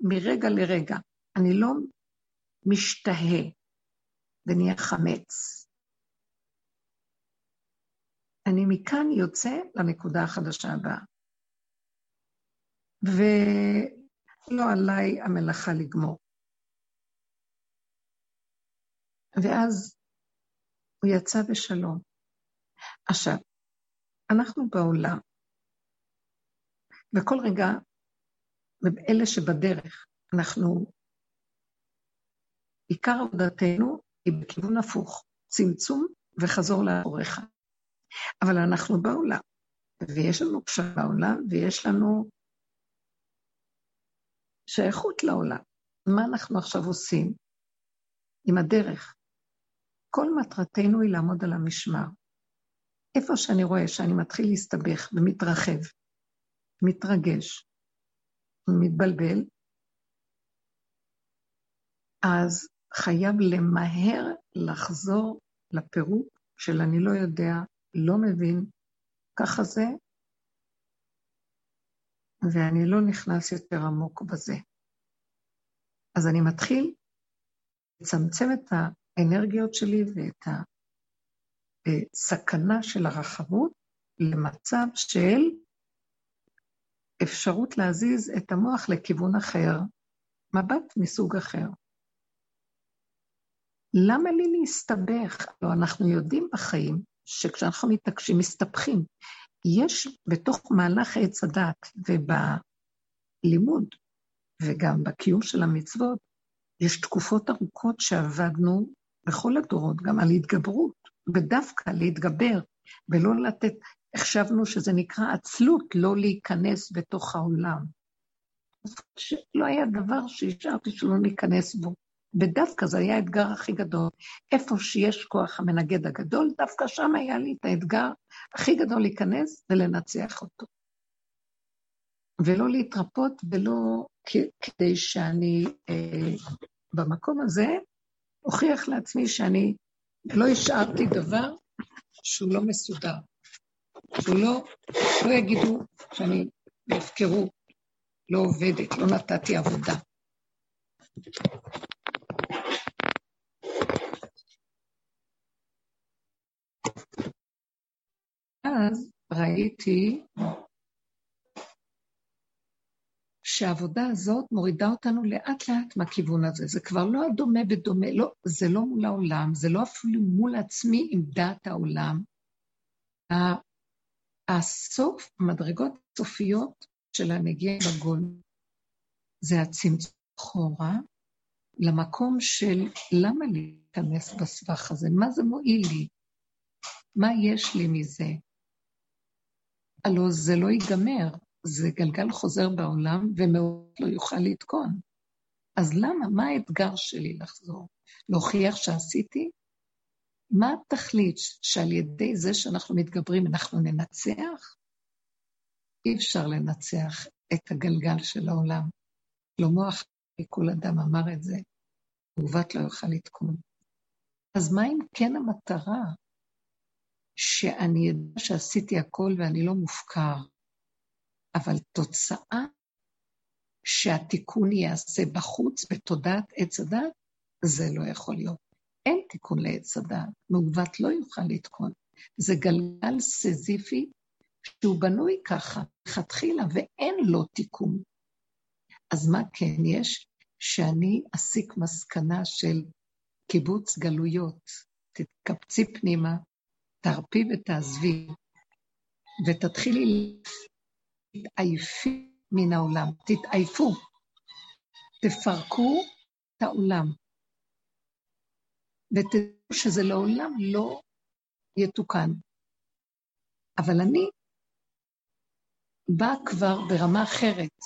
מרגע לרגע, אני לא משתהה ונהיה חמץ. אני מכאן יוצא לנקודה החדשה הבאה. ולא עליי המלאכה לגמור. ואז הוא יצא בשלום. עכשיו, אנחנו בעולם, וכל רגע, אלה שבדרך, אנחנו, עיקר עבודתנו היא בכיוון הפוך, צמצום וחזור לאחוריך. אבל אנחנו בעולם, ויש לנו קשר בעולם, ויש לנו שייכות לעולם. מה אנחנו עכשיו עושים עם הדרך? כל מטרתנו היא לעמוד על המשמר. איפה שאני רואה שאני מתחיל להסתבך ומתרחב, מתרגש, מתבלבל, אז חייב למהר לחזור לפירוט של אני לא יודע, לא מבין, ככה זה, ואני לא נכנס יותר עמוק בזה. אז אני מתחיל לצמצם את האנרגיות שלי ואת הסכנה של הרחבות למצב של אפשרות להזיז את המוח לכיוון אחר, מבט מסוג אחר. למה לי להסתבך? לא, אנחנו יודעים בחיים שכשאנחנו מתעקשים, מסתבכים. יש בתוך מהלך עץ הדת ובלימוד וגם בקיום של המצוות, יש תקופות ארוכות שעבדנו בכל הדורות, גם על התגברות, ודווקא להתגבר, ולא לתת, החשבנו שזה נקרא עצלות, לא להיכנס בתוך העולם. שלא היה דבר שהשארתי שלא ניכנס בו. ודווקא זה היה האתגר הכי גדול. איפה שיש כוח המנגד הגדול, דווקא שם היה לי את האתגר הכי גדול להיכנס ולנצח אותו. ולא להתרפות ולא כדי שאני אה, במקום הזה אוכיח לעצמי שאני לא השארתי דבר שהוא לא מסודר. שהוא לא, לא יגידו שאני בהפקרות, לא עובדת, לא נתתי עבודה. אז ראיתי שהעבודה הזאת מורידה אותנו לאט לאט מהכיוון הזה. זה כבר לא הדומה בדומה, לא, זה לא מול העולם, זה לא אפילו מול עצמי עם דעת העולם. הסוף, המדרגות הסופיות של הנגיע בגול, זה הצמצום אחורה למקום של למה להיכנס בסבך הזה? מה זה מועיל לי? מה יש לי מזה? הלוא זה לא ייגמר, זה גלגל חוזר בעולם ומאוד לא יוכל לתקון. אז למה? מה האתגר שלי לחזור? להוכיח שעשיתי? מה התכלית שעל ידי זה שאנחנו מתגברים אנחנו ננצח? אי אפשר לנצח את הגלגל של העולם. שלמה אחרי כל אדם אמר את זה, תגובת לא יוכל לתקון. אז מה אם כן המטרה שאני אדע שעשיתי הכל ואני לא מופקר, אבל תוצאה שהתיקון ייעשה בחוץ, בתודעת עץ הדת, זה לא יכול להיות. אין תיקון לעץ הדת, מעוות לא יוכל לתקון. זה גלגל סזיפי שהוא בנוי ככה, לכתחילה, ואין לו תיקון. אז מה כן יש? שאני אסיק מסקנה של קיבוץ גלויות. תתקבצי פנימה, תרפי ותעזבי, ותתחילי להתעייפי מן העולם. תתעייפו, תפרקו את העולם, ותדעו שזה לעולם לא יתוקן. אבל אני באה כבר ברמה אחרת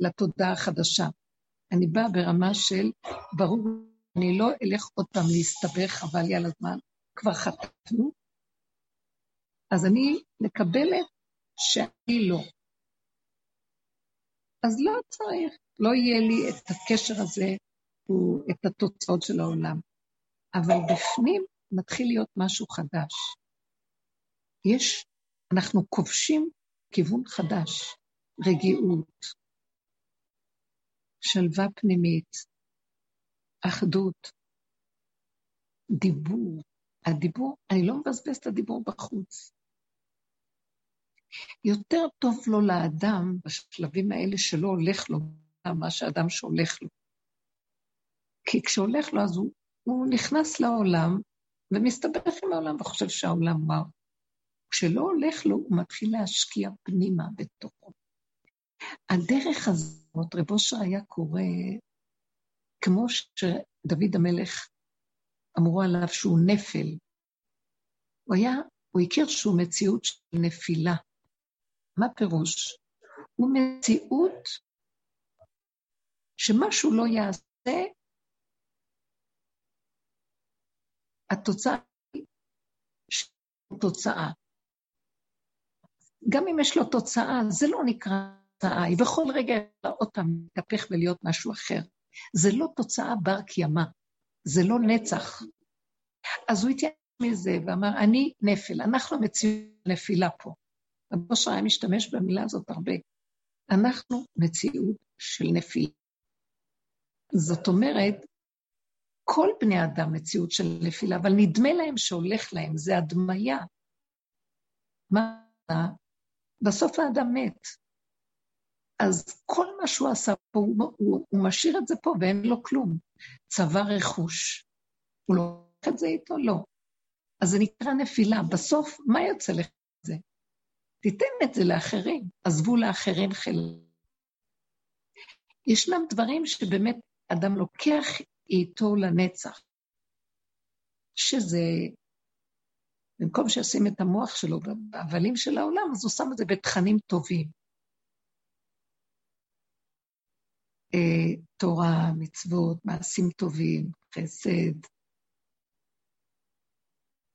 לתודעה החדשה. אני באה ברמה של, ברור, אני לא אלך עוד פעם להסתבך, חבל לי על הזמן, כבר חטפנו, אז אני מקבלת שאני לא. אז לא צריך, לא יהיה לי את הקשר הזה, את התוצאות של העולם. אבל בפנים מתחיל להיות משהו חדש. יש, אנחנו כובשים כיוון חדש, רגיעות, שלווה פנימית, אחדות, דיבור. הדיבור, אני לא מבזבז את הדיבור בחוץ. יותר טוב לו לאדם בשלבים האלה שלא הולך לו מה שאדם שהולך לו. כי כשהולך לו אז הוא, הוא נכנס לעולם ומסתבך עם העולם וחושב שהעולם וואו. כשלא הולך לו, הוא מתחיל להשקיע פנימה בתוכו. הדרך הזאת, רב אושר היה קורא, כמו שדוד המלך אמרו עליו שהוא נפל. הוא היה, הוא הכיר שהוא מציאות של נפילה. מה פירוש? הוא מציאות שמשהו לא יעשה, התוצאה היא תוצאה. גם אם יש לו תוצאה, זה לא נקרא תוצאה, היא בכל רגע עוד פעם להתהפך ולהיות משהו אחר. זה לא תוצאה בר קיימא, זה לא נצח. אז הוא התייעץ מזה ואמר, אני נפל, אנחנו מציעים נפילה פה. רב אושר היה משתמש במילה הזאת הרבה. אנחנו מציאות של נפילה. זאת אומרת, כל בני אדם מציאות של נפילה, אבל נדמה להם שהולך להם, זה הדמיה. מה? בסוף האדם מת. אז כל מה שהוא עשה פה, הוא, הוא, הוא משאיר את זה פה ואין לו כלום. צבא רכוש. הוא לוקח את זה איתו? לא. אז זה נקרא נפילה. בסוף, מה יוצא לך זה? תיתן את זה לאחרים, עזבו לאחרים חלק. ישנם דברים שבאמת אדם לוקח איתו לנצח, שזה, במקום שישים את המוח שלו בהבלים של העולם, אז הוא שם את זה בתכנים טובים. אה, תורה, מצוות, מעשים טובים, חסד.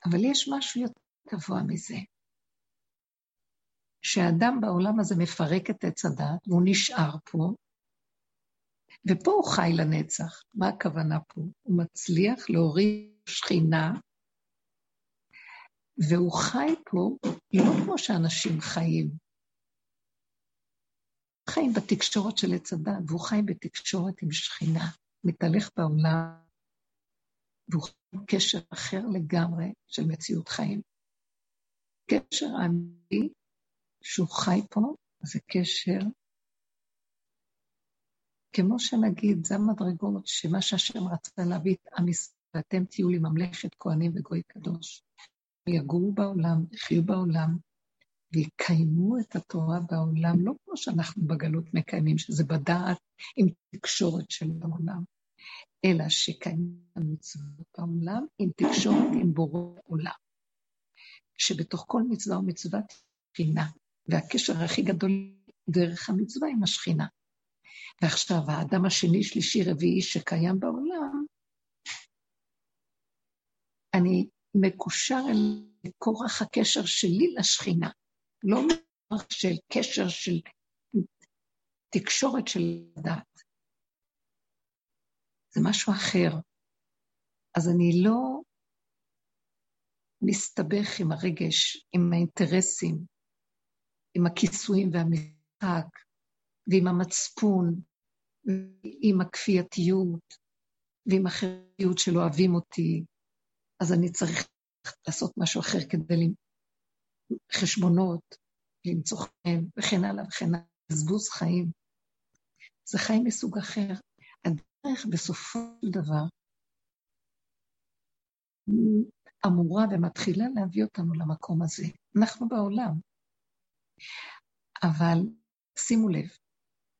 אבל יש משהו יותר גבוה מזה. שהאדם בעולם הזה מפרק את עץ הדת, והוא נשאר פה, ופה הוא חי לנצח. מה הכוונה פה? הוא מצליח להוריד שכינה, והוא חי פה לא כמו שאנשים חיים. חיים בתקשורת של עץ הדת, והוא חי בתקשורת עם שכינה, מתהלך בעולם, והוא חי בקשר אחר לגמרי של מציאות חיים. קשר האמיתי שהוא חי פה, זה קשר כמו שנגיד, זה המדרגות שמה שהשם רצה להביא את עם ישראל, ואתם תהיו לי ממלכת כהנים וגוי קדוש. ויגורו בעולם, יחיו בעולם, ויקיימו את התורה בעולם, לא כמו שאנחנו בגלות מקיימים, שזה בדעת עם תקשורת של העולם, אלא שקיימו המצוות בעולם עם תקשורת עם בורא עולם. שבתוך כל מצווה ומצווה תחינה, והקשר הכי גדול דרך המצווה עם השכינה. ועכשיו, האדם השני, שלישי, רביעי שקיים בעולם, אני מקושר אל כורח הקשר שלי לשכינה, לא כורח של קשר של תקשורת של דת. זה משהו אחר. אז אני לא מסתבך עם הרגש, עם האינטרסים, עם הכיסויים והמשחק, ועם המצפון, ועם הכפייתיות, ועם החרדיות שלא אוהבים אותי, אז אני צריך לעשות משהו אחר כדי חשבונות, למצוא חן, וכן הלאה וכן הלאה, בזבוז חיים. זה חיים מסוג אחר. הדרך בסופו של דבר אמורה ומתחילה להביא אותנו למקום הזה. אנחנו בעולם. אבל שימו לב,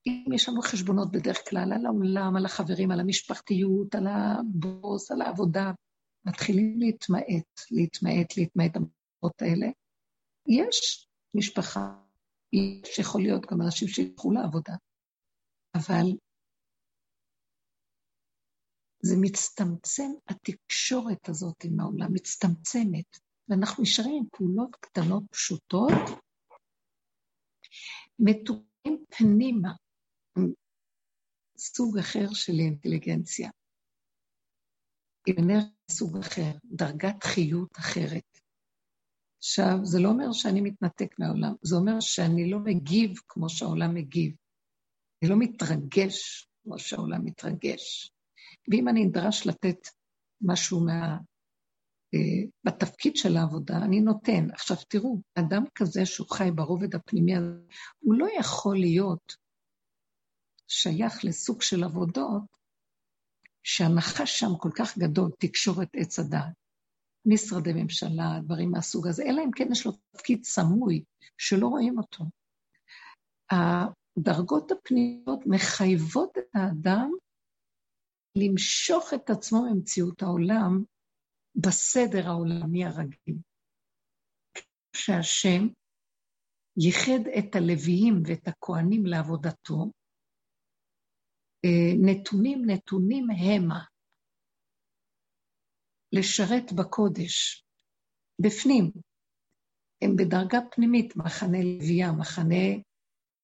אם יש לנו חשבונות בדרך כלל על העולם, על החברים, על המשפחתיות, על הבוס, על העבודה, מתחילים להתמעט, להתמעט, להתמעט המקומות האלה. יש משפחה, יש יכול להיות גם אנשים שילכו לעבודה, אבל זה מצטמצם, התקשורת הזאת עם העולם מצטמצמת, ואנחנו נשארים עם פעולות קטנות פשוטות, מתוקים פנימה, סוג אחר של אינטליגנציה. עם אנרגיה סוג אחר, דרגת חיות אחרת. עכשיו, זה לא אומר שאני מתנתק מהעולם, זה אומר שאני לא מגיב כמו שהעולם מגיב. אני לא מתרגש כמו שהעולם מתרגש. ואם אני נדרש לתת משהו מה... בתפקיד של העבודה, אני נותן. עכשיו תראו, אדם כזה שהוא חי ברובד הפנימי הזה, הוא לא יכול להיות שייך לסוג של עבודות שהנחש שם כל כך גדול, תקשורת עץ הדעת, משרדי ממשלה, דברים מהסוג הזה, אלא אם כן יש לו תפקיד סמוי שלא רואים אותו. הדרגות הפנימיות מחייבות את האדם למשוך את עצמו ממציאות העולם בסדר העולמי הרגיל. שהשם ייחד את הלוויים ואת הכוהנים לעבודתו, אה, נתונים נתונים המה. לשרת בקודש, בפנים. הם בדרגה פנימית, מחנה לוויה, מחנה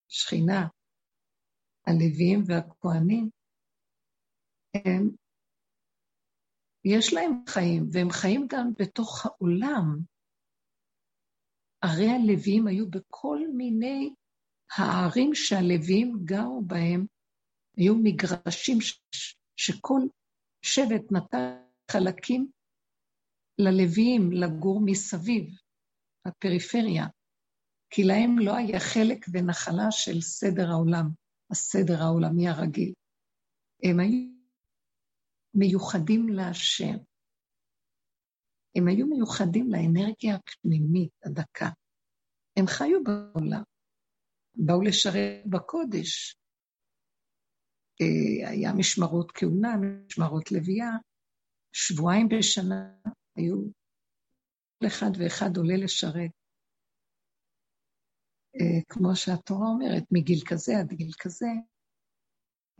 שכינה. הלוויים והכוהנים, הם, יש להם חיים, והם חיים גם בתוך העולם. ערי הלוויים היו בכל מיני הערים שהלוויים גרו בהם היו מגרשים ש... שכל שבט נתן חלקים ללוויים לגור מסביב, בפריפריה, כי להם לא היה חלק ונחלה של סדר העולם, הסדר העולמי הרגיל. הם היו מיוחדים להשם. הם היו מיוחדים לאנרגיה הפנימית הדקה. הם חיו בעולם, באו לשרת בקודש, אה, היה משמרות כהונה, משמרות לוויה, שבועיים בשנה היו כל אחד ואחד עולה לשרת. אה, כמו שהתורה אומרת, מגיל כזה עד גיל כזה,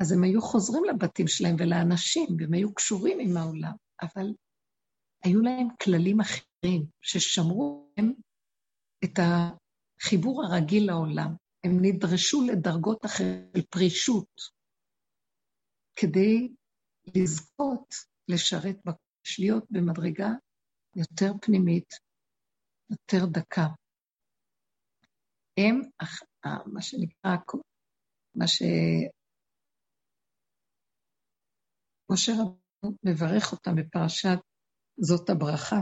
אז הם היו חוזרים לבתים שלהם ולאנשים, והם היו קשורים עם העולם, אבל היו להם כללים אחרים ששמרו להם את החיבור הרגיל לעולם. הם נדרשו לדרגות אחרות של פרישות, כדי לזכות לשרת בקודש, להיות במדרגה יותר פנימית, יותר דקה. הם, מה שנקרא, מה ש... משה רבנו מברך אותם בפרשת זאת הברכה.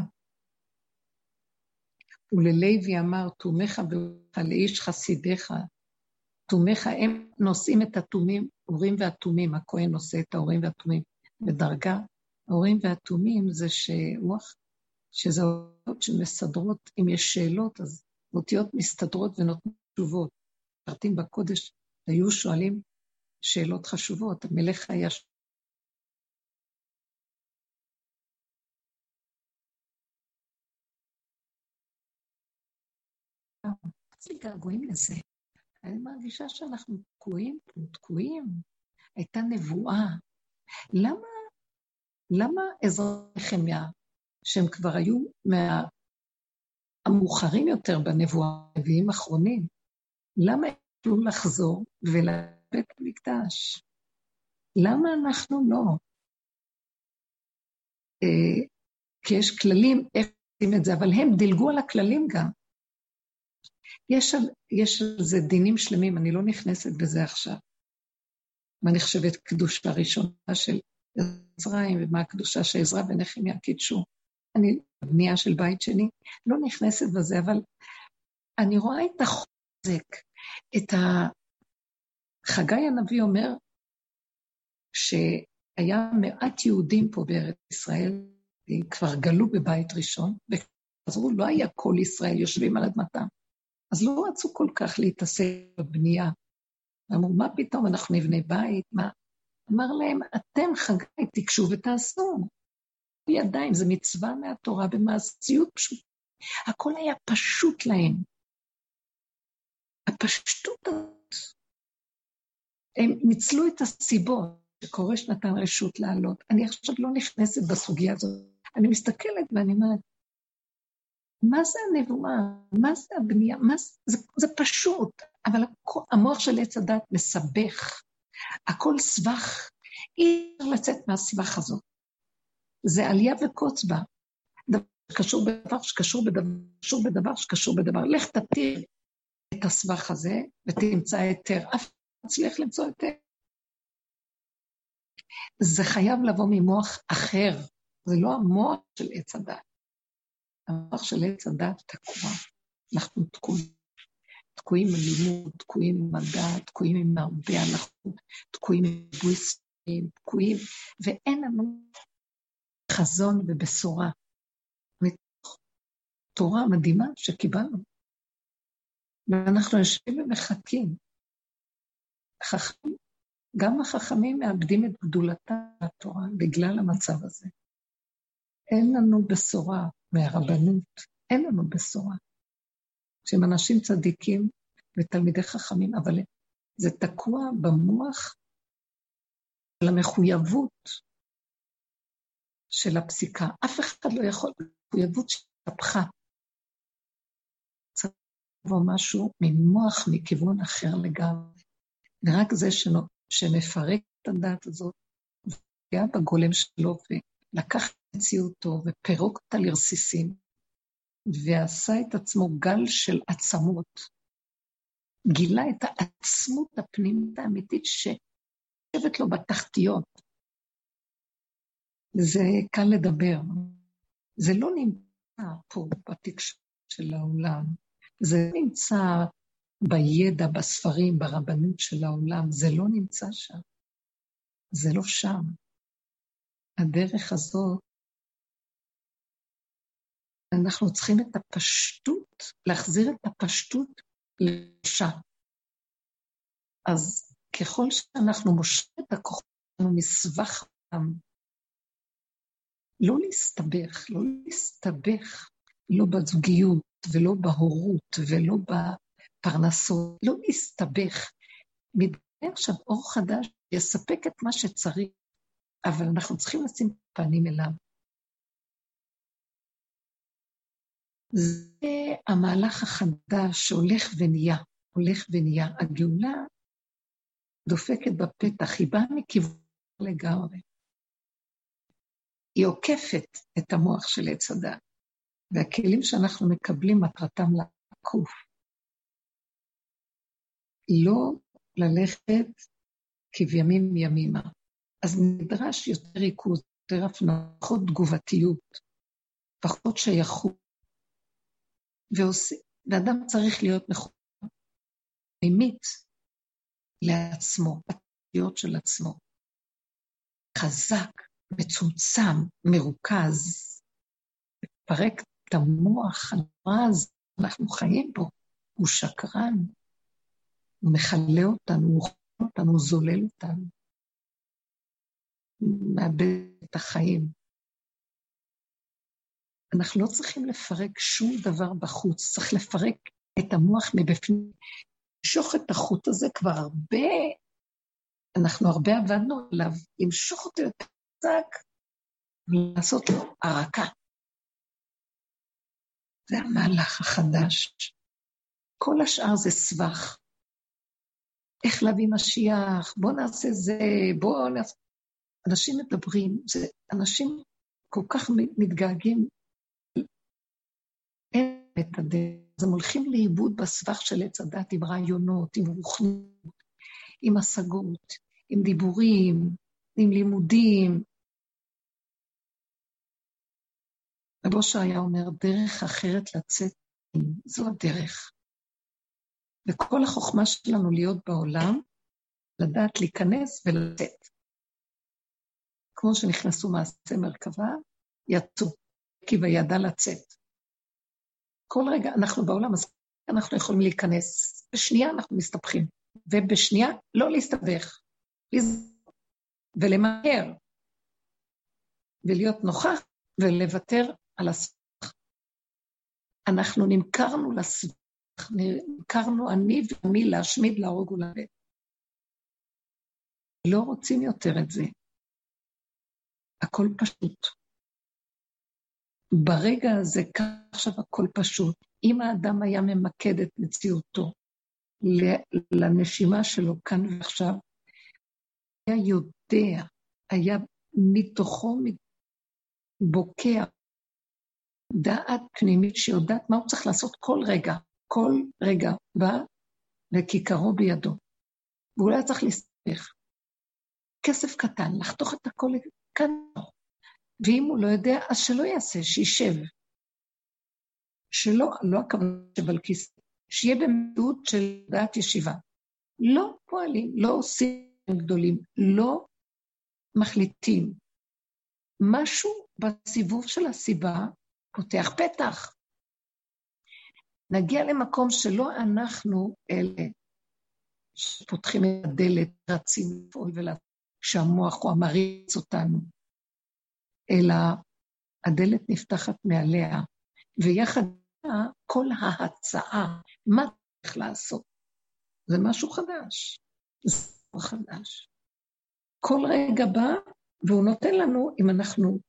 וללוי אמר, תומך ואורך לאיש חסידיך, תומך, הם נושאים את התומים, אורים והתומים, הכהן נושא את האורים והתומים בדרגה. האורים והתומים זה שרוח, שזה אותיות שמסדרות, אם יש שאלות, אז אותיות מסתדרות ונותנות תשובות. משרתים בקודש היו שואלים שאלות חשובות. המלך היה יש לי געגועים לזה. אני מרגישה שאנחנו תקועים פה, תקועים. הייתה נבואה. למה, למה עזרא נחמיה, שהם כבר היו מה... המאוחרים יותר בנבואה, נביאים אחרונים, למה הם יכלו לחזור ולבית המקדש? למה אנחנו לא? אה, כי יש כללים איך עושים את זה, אבל הם דילגו על הכללים גם. יש על, יש על זה דינים שלמים, אני לא נכנסת בזה עכשיו. מה נחשבת קדושה ראשונה של עזריים, ומה הקדושה של עזרא ונחמיה קידשו. אני, בנייה של בית שני, לא נכנסת בזה, אבל אני רואה את החוזק, את ה... חגי הנביא אומר שהיה מעט יהודים פה בארץ ישראל, כבר גלו בבית ראשון, וחזרו, לא היה כל ישראל יושבים על אדמתם. אז לא רצו כל כך להתעסק בבנייה. אמרו, מה פתאום, אנחנו נבנה בית? מה? אמר להם, אתם חגי, תיגשו ותעשו. ידיים, זה מצווה מהתורה במעשיות פשוט. הכל היה פשוט להם. הפשטות הזאת, הם ניצלו את הסיבות שכורש נתן רשות לעלות. אני עכשיו לא נכנסת בסוגיה הזאת. אני מסתכלת ואני אומרת, מה זה הנבואה? מה זה הבנייה? מה זה, זה, זה פשוט, אבל המוח של עץ הדת מסבך. הכל סבך, אי אפשר לצאת מהסבך הזאת. זה עלייה וקוץ בה. דבר שקשור בדבר שקשור בדבר, שקשור בדבר שקשור בדבר. לך תתיר את הסבך הזה ותמצא היתר. אף אחד לא מצליח למצוא היתר. זה חייב לבוא ממוח אחר, זה לא המוח של עץ הדת. המוח של עץ הדת תקוע. אנחנו תקועים. תקועים עם לימוד, תקועים עם מדע, תקועים עם הרבה הלכות, תקועים עם בויסטים, תקועים, ואין לנו חזון ובשורה. מתוך תורה מדהימה שקיבלנו. ואנחנו יושבים ומחכים. חכמים, גם החכמים מאבדים את גדולתה בתורה בגלל המצב הזה. אין לנו בשורה מהרבנות, אין לנו בשורה. שהם אנשים צדיקים ותלמידי חכמים, אבל זה תקוע במוח של המחויבות של הפסיקה. אף אחד לא יכול, מחויבות שהתהפכה. צריך לבוא משהו ממוח מכיוון אחר לגמרי. ורק זה שנפרק את הדת הזאת, ופגע בגולם שלו, ולקח מציאותו ופירוק אותה לרסיסים, ועשה את עצמו גל של עצמות. גילה את העצמות הפנימית האמיתית שיושבת לו בתחתיות. זה קל לדבר. זה לא נמצא פה בתקשורת של העולם. זה נמצא בידע, בספרים, ברבנות של העולם. זה לא נמצא שם. זה לא שם. הדרך הזאת, אנחנו צריכים את הפשטות, להחזיר את הפשטות לאישה. אז ככל שאנחנו מושכים את הכוחות שלנו מסבך העם, לא להסתבך, לא להסתבך, לא בזוגיות ולא בהורות ולא בפרנסות, לא להסתבך. מתגלה עכשיו אור חדש יספק את מה שצריך, אבל אנחנו צריכים לשים פנים אליו. זה המהלך החדש שהולך ונהיה, הולך ונהיה. הגאולה דופקת בפתח, היא באה מכיוון לגמרי. היא עוקפת את המוח של עץ הדת, והכלים שאנחנו מקבלים מטרתם לעקוף. לא ללכת כבימים ימימה. אז נדרש יותר ריכוז, יותר הפנמה, פחות תגובתיות, פחות שייכות. ואדם צריך להיות מחובר, מימית לעצמו, בתיות של עצמו. חזק, מצומצם, מרוכז, לפרק את המוח הנורא אנחנו חיים בו, הוא שקרן, הוא מכלה אותנו, הוא אוכל אותנו, הוא זולל אותנו, הוא מאבד את החיים. אנחנו לא צריכים לפרק שום דבר בחוץ, צריך לפרק את המוח מבפנים. למשוך את החוט הזה כבר הרבה, אנחנו הרבה עבדנו עליו, למשוך אותו יותר חזק ולעשות לו הרקה. זה המהלך החדש. כל השאר זה סבך. איך להביא משיח, בואו נעשה זה, בואו נעשה... אנשים מדברים, זה, אנשים כל כך מתגעגעים, אין את הדרך. אז הם הולכים לאיבוד בסבך של עץ הדת עם רעיונות, עם רוחנות, עם השגות, עם דיבורים, עם לימודים. רב אושר היה אומר, דרך אחרת לצאת, זו הדרך. וכל החוכמה שלנו להיות בעולם, לדעת להיכנס ולצאת. כמו שנכנסו מעשי מרכבה, יצאו, כי וידע לצאת. כל רגע אנחנו בעולם, אז אנחנו יכולים להיכנס. בשנייה אנחנו מסתבכים, ובשנייה לא להסתבך, ולמהר, ולהיות נוכח, ולוותר על הסבך. אנחנו נמכרנו לסבך, נמכרנו אני ועמי להשמיד, להרוג ולבית. לא רוצים יותר את זה. הכל פשוט. ברגע הזה, ככה עכשיו הכל פשוט. אם האדם היה ממקד את מציאותו לנשימה שלו כאן ועכשיו, היה יודע, היה מתוכו בוקע דעת פנימית שיודעת מה הוא צריך לעשות כל רגע. כל רגע בא וכיכרו בידו. והוא לא היה צריך להסתבך. כסף קטן, לחתוך את הכל כאן. ואם הוא לא יודע, אז שלא יעשה, שישב. שלא, לא הכוונה ישב על כיסא, שיהיה במציאות של דעת ישיבה. לא פועלים, לא עושים גדולים, לא מחליטים. משהו בסיבוב של הסיבה פותח פתח. נגיע למקום שלא אנחנו אלה שפותחים את הדלת, רצים לפעול ולעשות, שהמוח הוא המריץ אותנו. אלא הדלת נפתחת מעליה, ויחד כל ההצעה, מה צריך לעשות? זה משהו חדש, זה חדש. כל רגע בא, והוא נותן לנו, אם אנחנו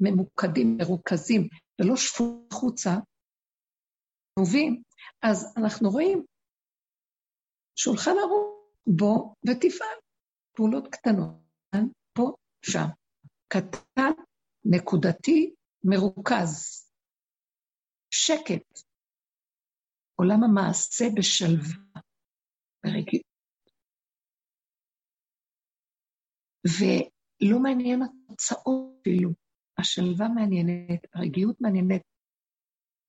ממוקדים, מרוכזים, ולא שפו החוצה, טובים, אז אנחנו רואים שולחן ערוך, בוא ותפעל. פעולות קטנות, פה, שם. קטן נקודתי, מרוכז. שקט. עולם המעשה בשלווה, ברגיעות. ולא מעניין התוצאות אפילו. השלווה מעניינת, הרגיעות מעניינת.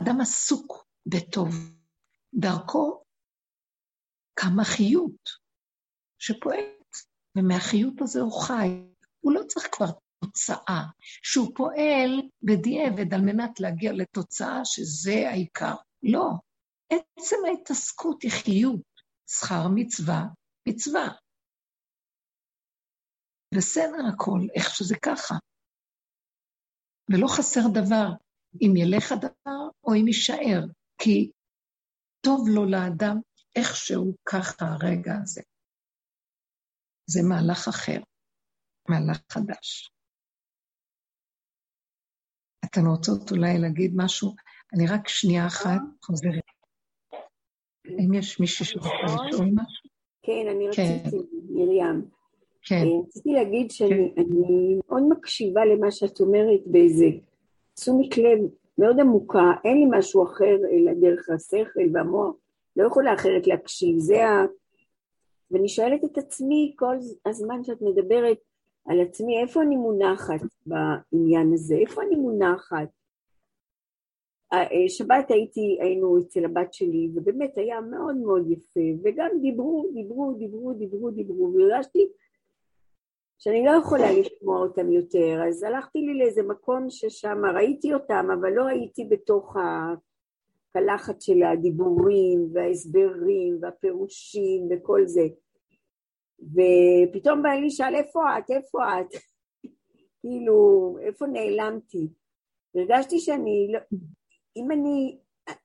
אדם עסוק בטוב. דרכו קמה חיות שפועלת, ומהחיות הזה הוא חי. הוא לא צריך כבר תוצאה, שהוא פועל בדיעבד על מנת להגיע לתוצאה שזה העיקר. לא, עצם ההתעסקות היא חיות, שכר מצווה, מצווה. בסדר הכל, איך שזה ככה. ולא חסר דבר, אם ילך הדבר או אם יישאר, כי טוב לו לאדם איכשהו ככה הרגע הזה. זה מהלך אחר, מהלך חדש. אתן רוצות אולי להגיד משהו? אני רק שנייה אחת חוזרת. האם יש מישהו שרוצה לשאול משהו? כן, אני כן. רציתי, מרים. כן. אה, רציתי להגיד שאני כן. מאוד מקשיבה למה שאת אומרת באיזה תשומת לב מאוד עמוקה, אין לי משהו אחר אלא דרך השכל והמוח, לא יכולה אחרת להקשיב, זה ה... ואני שואלת את עצמי כל הזמן שאת מדברת על עצמי, איפה אני מונחת בעניין הזה? איפה אני מונחת? אה, שבת הייתי, היינו אצל הבת שלי, ובאמת היה מאוד מאוד יפה, וגם דיברו, דיברו, דיברו, דיברו, דיברו, והרגשתי שאני לא יכולה לשמוע אותם יותר, אז הלכתי לי לאיזה מקום ששם ראיתי אותם, אבל לא הייתי בתוך הקלחת של הדיבורים וההסברים והפירושים וכל זה. ופתאום בעלי שאל, איפה את? איפה את? <laughs> כאילו, איפה נעלמתי? הרגשתי שאני לא... אם אני...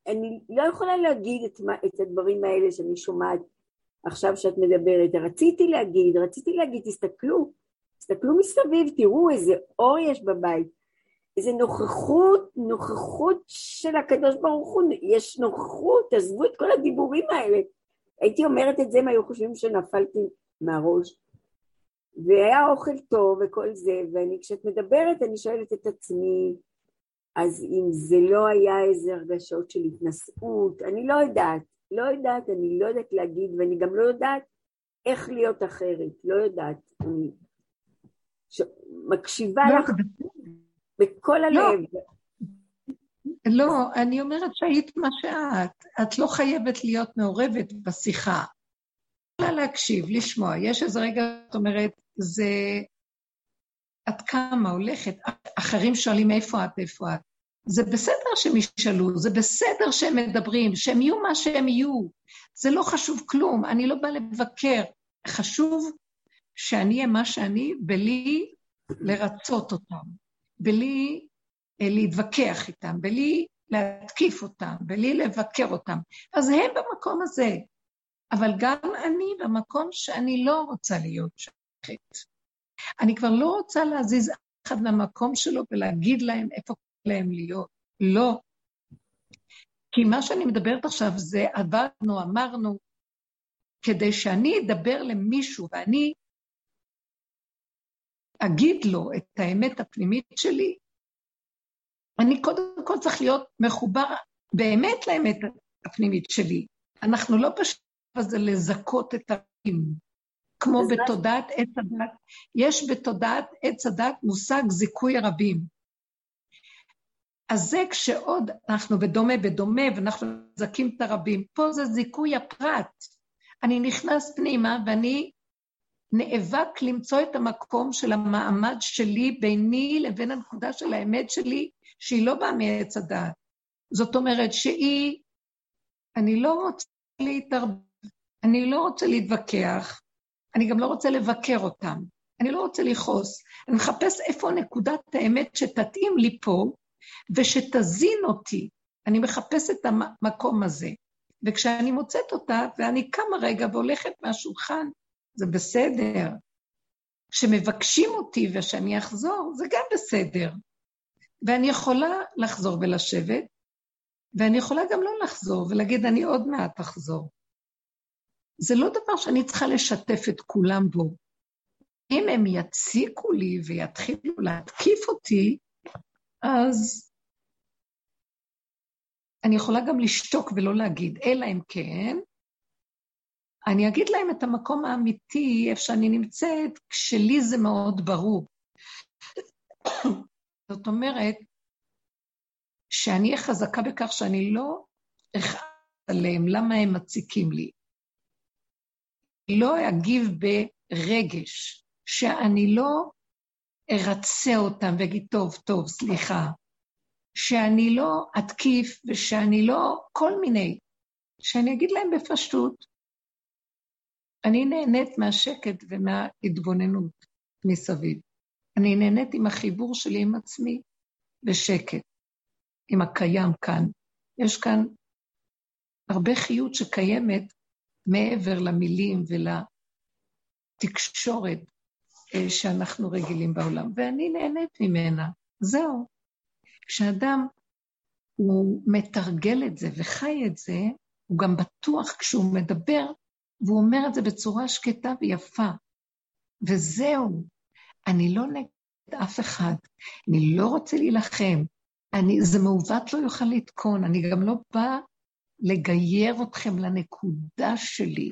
אני לא יכולה להגיד את, את הדברים האלה שאני שומעת עכשיו שאת מדברת. רציתי להגיד, רציתי להגיד, תסתכלו, תסתכלו מסביב, תראו איזה אור יש בבית, איזה נוכחות, נוכחות של הקדוש ברוך הוא, יש נוכחות, עזבו את כל הדיבורים האלה. הייתי אומרת את זה אם היו חושבים שנפלתי מהראש. והיה אוכל טוב וכל זה, ואני כשאת מדברת אני שואלת את עצמי, אז אם זה לא היה איזה הרגשות של התנשאות, אני לא יודעת, לא יודעת, אני לא יודעת להגיד, ואני גם לא יודעת איך להיות אחרת, לא יודעת. אני ש... מקשיבה לא, לך בכל לא. הלב. לא, אני אומרת שהיית מה שאת. את לא חייבת להיות מעורבת בשיחה. יכולה להקשיב, לשמוע. יש איזה רגע, את אומרת, זה... את כמה הולכת, אחרים שואלים איפה את, איפה את. זה בסדר שהם ישאלו, זה בסדר שהם מדברים, שהם יהיו מה שהם יהיו. זה לא חשוב כלום, אני לא באה לבקר. חשוב שאני אהיה מה שאני, בלי לרצות אותם, בלי אה, להתווכח איתם, בלי להתקיף אותם, בלי לבקר אותם. אז הם במקום הזה. אבל גם אני במקום שאני לא רוצה להיות שייכת. אני כבר לא רוצה להזיז אחד מהמקום שלו ולהגיד להם איפה להם להיות. לא. כי מה שאני מדברת עכשיו זה עבדנו, אמרנו, כדי שאני אדבר למישהו ואני אגיד לו את האמת הפנימית שלי, אני קודם כל צריך להיות מחובר באמת לאמת הפנימית שלי. אנחנו לא פשוט זה לזכות את הרבים, כמו בתודעת עץ הדת. יש בתודעת עץ הדת מושג זיכוי הרבים. אז זה כשעוד אנחנו בדומה בדומה ואנחנו מזכים את הרבים. פה זה זיכוי הפרט. אני נכנס פנימה ואני נאבק למצוא את המקום של המעמד שלי ביני לבין הנקודה של האמת שלי, שהיא לא באה מעץ הדעת. זאת אומרת שהיא, אני לא רוצה להתערב, אני לא רוצה להתווכח, אני גם לא רוצה לבקר אותם, אני לא רוצה לכעוס. אני מחפש איפה נקודת האמת שתתאים לי פה, ושתזין אותי. אני מחפש את המקום הזה. וכשאני מוצאת אותה, ואני קמה רגע והולכת מהשולחן, זה בסדר. כשמבקשים אותי ושאני אחזור, זה גם בסדר. ואני יכולה לחזור ולשבת, ואני יכולה גם לא לחזור ולהגיד, אני עוד מעט אחזור. זה לא דבר שאני צריכה לשתף את כולם בו. אם הם יציקו לי ויתחילו להתקיף אותי, אז אני יכולה גם לשתוק ולא להגיד, אלא אם כן, אני אגיד להם את המקום האמיתי, איפה שאני נמצאת, כשלי זה מאוד ברור. <coughs> זאת אומרת, שאני אהיה חזקה בכך שאני לא אכעס עליהם, למה הם מציקים לי. לא אגיב ברגש, שאני לא ארצה אותם ואגיד, טוב, טוב, סליחה, שאני לא אתקיף ושאני לא, כל מיני, שאני אגיד להם בפשטות, אני נהנית מהשקט ומההתבוננות מסביב. אני נהנית עם החיבור שלי עם עצמי בשקט, עם הקיים כאן. יש כאן הרבה חיות שקיימת מעבר למילים התקשורת אה, שאנחנו רגילים בעולם, ואני נהנית ממנה. זהו. כשאדם הוא מתרגל את זה וחי את זה, הוא גם בטוח כשהוא מדבר, והוא אומר את זה בצורה שקטה ויפה. וזהו. אני לא נגד אף אחד, אני לא רוצה להילחם. אני, זה מעוות לא יוכל לתקון, אני גם לא באה לגייר אתכם לנקודה שלי.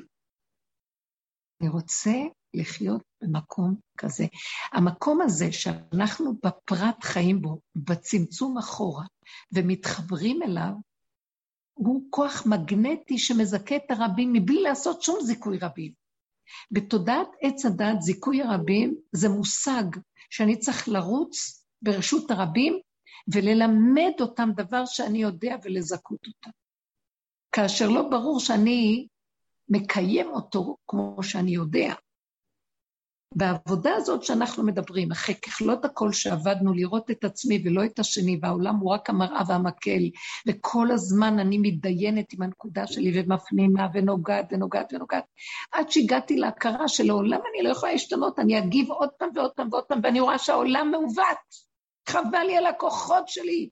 אני רוצה לחיות במקום כזה. המקום הזה שאנחנו בפרט חיים בו, בצמצום אחורה, ומתחברים אליו, הוא כוח מגנטי שמזכה את הרבים מבלי לעשות שום זיכוי רבים. בתודעת עץ הדת, זיכוי הרבים זה מושג שאני צריך לרוץ ברשות הרבים וללמד אותם דבר שאני יודע ולזכות אותם. כאשר לא ברור שאני מקיים אותו כמו שאני יודע. בעבודה הזאת שאנחנו מדברים, אחרי ככלות הכל שעבדנו לראות את עצמי ולא את השני, והעולם הוא רק המראה והמקל, וכל הזמן אני מתדיינת עם הנקודה שלי ומפנימה ונוגעת ונוגעת ונוגעת, עד שהגעתי להכרה שלעולם אני לא יכולה להשתנות, אני אגיב עוד פעם ועוד פעם ועוד פעם, ואני רואה שהעולם מעוות. חבל לי על הכוחות שלי.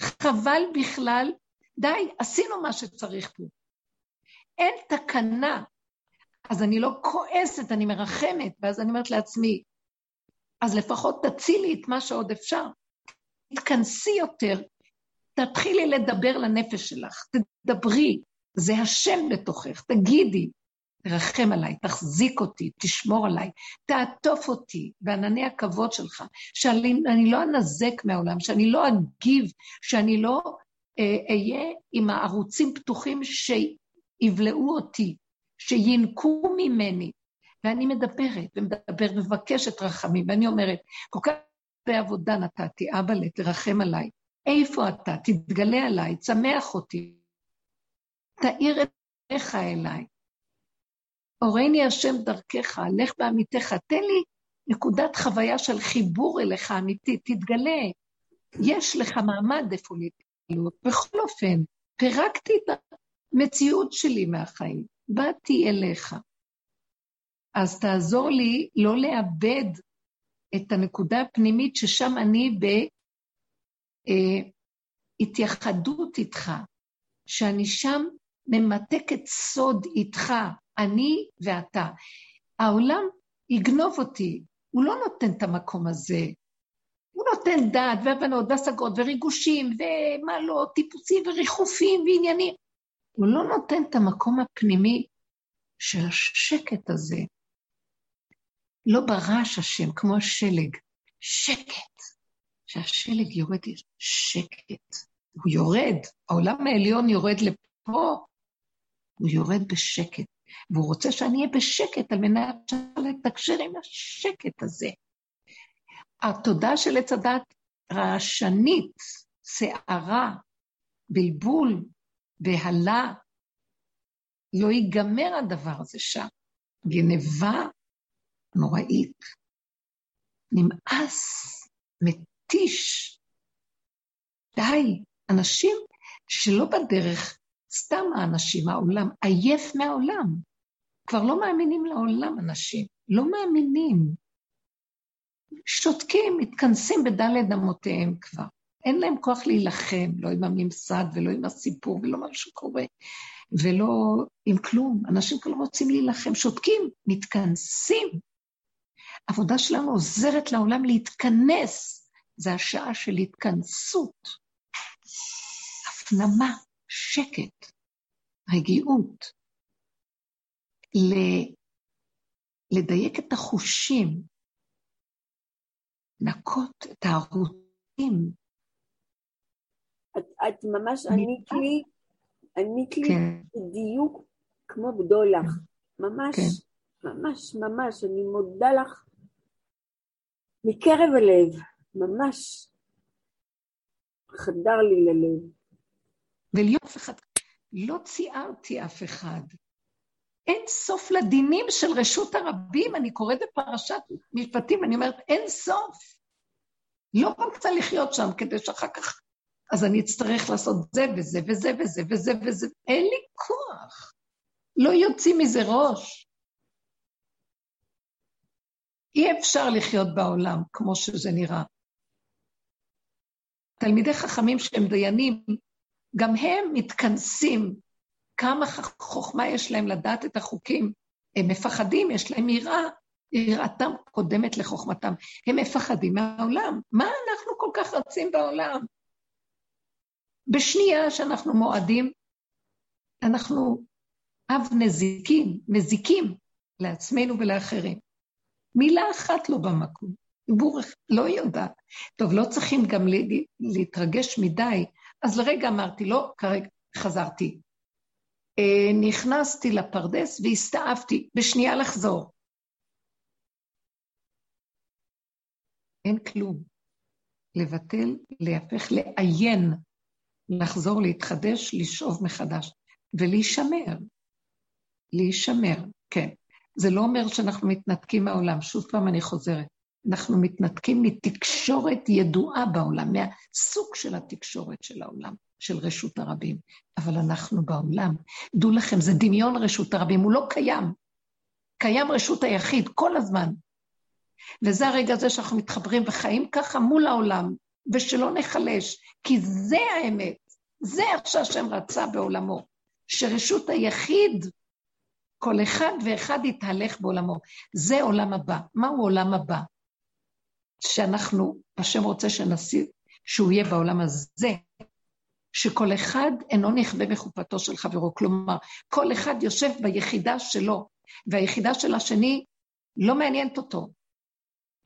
חבל בכלל, די, עשינו מה שצריך פה. אין תקנה אז אני לא כועסת, אני מרחמת, ואז אני אומרת לעצמי, אז לפחות תצילי את מה שעוד אפשר. תתכנסי יותר, תתחילי לדבר לנפש שלך, תדברי, זה השם בתוכך, תגידי, תרחם עליי, תחזיק אותי, תשמור עליי, תעטוף אותי בענני הכבוד שלך, שאני לא אנזק מהעולם, שאני לא אגיב, שאני לא אהיה אה, עם הערוצים פתוחים שיבלעו אותי, שינקו ממני. ואני מדברת ומדברת, מבקשת רחמים, ואני אומרת, כל כך הרבה עבודה נתתי, אבא, תרחם עליי. איפה אתה? תתגלה עליי, צמח אותי. תאיר את עיניך אליי. הורני השם דרכך, לך בעמיתך, תן לי נקודת חוויה של חיבור אליך אמיתי, תתגלה. יש לך מעמד איפה. בכל אופן, פירקתי את המציאות שלי מהחיים. באתי אליך. אז תעזור לי לא לאבד את הנקודה הפנימית ששם אני בהתייחדות איתך, שאני שם ממתקת סוד איתך, אני ואתה. העולם יגנוב אותי, הוא לא נותן את המקום הזה. נותן דעת והבנות והשגות וריגושים ומה לא, טיפוסים וריחופים ועניינים. הוא לא נותן את המקום הפנימי של השקט הזה. לא ברעש השם, כמו השלג, שקט. שהשלג יורד, שקט. הוא יורד, העולם העליון יורד לפה, הוא יורד בשקט. והוא רוצה שאני אהיה בשקט על מנת לתקשר עם השקט הזה. התודעה של עץ הדת רעשנית, שערה, בלבול, בהלה, לא ייגמר הדבר הזה שם. גנבה נוראית. נמאס, מתיש. די, אנשים שלא בדרך, סתם האנשים, העולם, עייף מהעולם. כבר לא מאמינים לעולם אנשים, לא מאמינים. שותקים, מתכנסים בדלת אמותיהם כבר. אין להם כוח להילחם, לא עם הממסד ולא עם הסיפור ולא מה שקורה, ולא עם כלום. אנשים כבר רוצים להילחם, שותקים, מתכנסים. העבודה שלנו עוזרת לעולם להתכנס. זה השעה של התכנסות. הפנמה, שקט, רגיעות. לדייק את החושים, לנקות את הערוצים, את, את ממש ענית לי, ענית לי כן. בדיוק כמו בדולח. ממש, כן. ממש, ממש, אני מודה לך מקרב הלב, ממש חדר לי ללב. ולהיות אחד, לא ציערתי אף אחד. אין סוף לדינים של רשות הרבים, אני קוראת בפרשת משפטים, אני אומרת, אין סוף. לא רוצה לחיות שם כדי שאחר כך אז אני אצטרך לעשות זה וזה וזה וזה וזה וזה, אין לי כוח. לא יוציא מזה ראש. אי אפשר לחיות בעולם כמו שזה נראה. תלמידי חכמים שהם דיינים, גם הם מתכנסים. כמה חוכמה יש להם לדעת את החוקים. הם מפחדים, יש להם יראה, יראתם קודמת לחוכמתם. הם מפחדים מהעולם. מה אנחנו כל כך רצים בעולם? בשנייה שאנחנו מועדים, אנחנו אב נזיקים, מזיקים לעצמנו ולאחרים. מילה אחת לא במקום. דיבור לא יודעת. טוב, לא צריכים גם להתרגש מדי. אז לרגע אמרתי, לא, כרגע חזרתי. אה, נכנסתי לפרדס והסתאבתי, בשנייה לחזור. אין כלום. לבטל, להפך, לעיין, לחזור, להתחדש, לשאוב מחדש, ולהישמר. להישמר, כן. זה לא אומר שאנחנו מתנתקים מהעולם, שוב פעם אני חוזרת. אנחנו מתנתקים מתקשורת ידועה בעולם, מהסוג של התקשורת של העולם, של רשות הרבים. אבל אנחנו בעולם. דעו לכם, זה דמיון רשות הרבים, הוא לא קיים. קיים רשות היחיד כל הזמן. וזה הרגע הזה שאנחנו מתחברים וחיים ככה מול העולם, ושלא נחלש, כי זה האמת. זה איך שהשם רצה בעולמו, שרשות היחיד, כל אחד ואחד יתהלך בעולמו. זה עולם הבא. מהו עולם הבא? שאנחנו, השם רוצה שנשיא, שהוא יהיה בעולם הזה, שכל אחד אינו נכווה בחופתו של חברו. כלומר, כל אחד יושב ביחידה שלו, והיחידה של השני לא מעניינת אותו.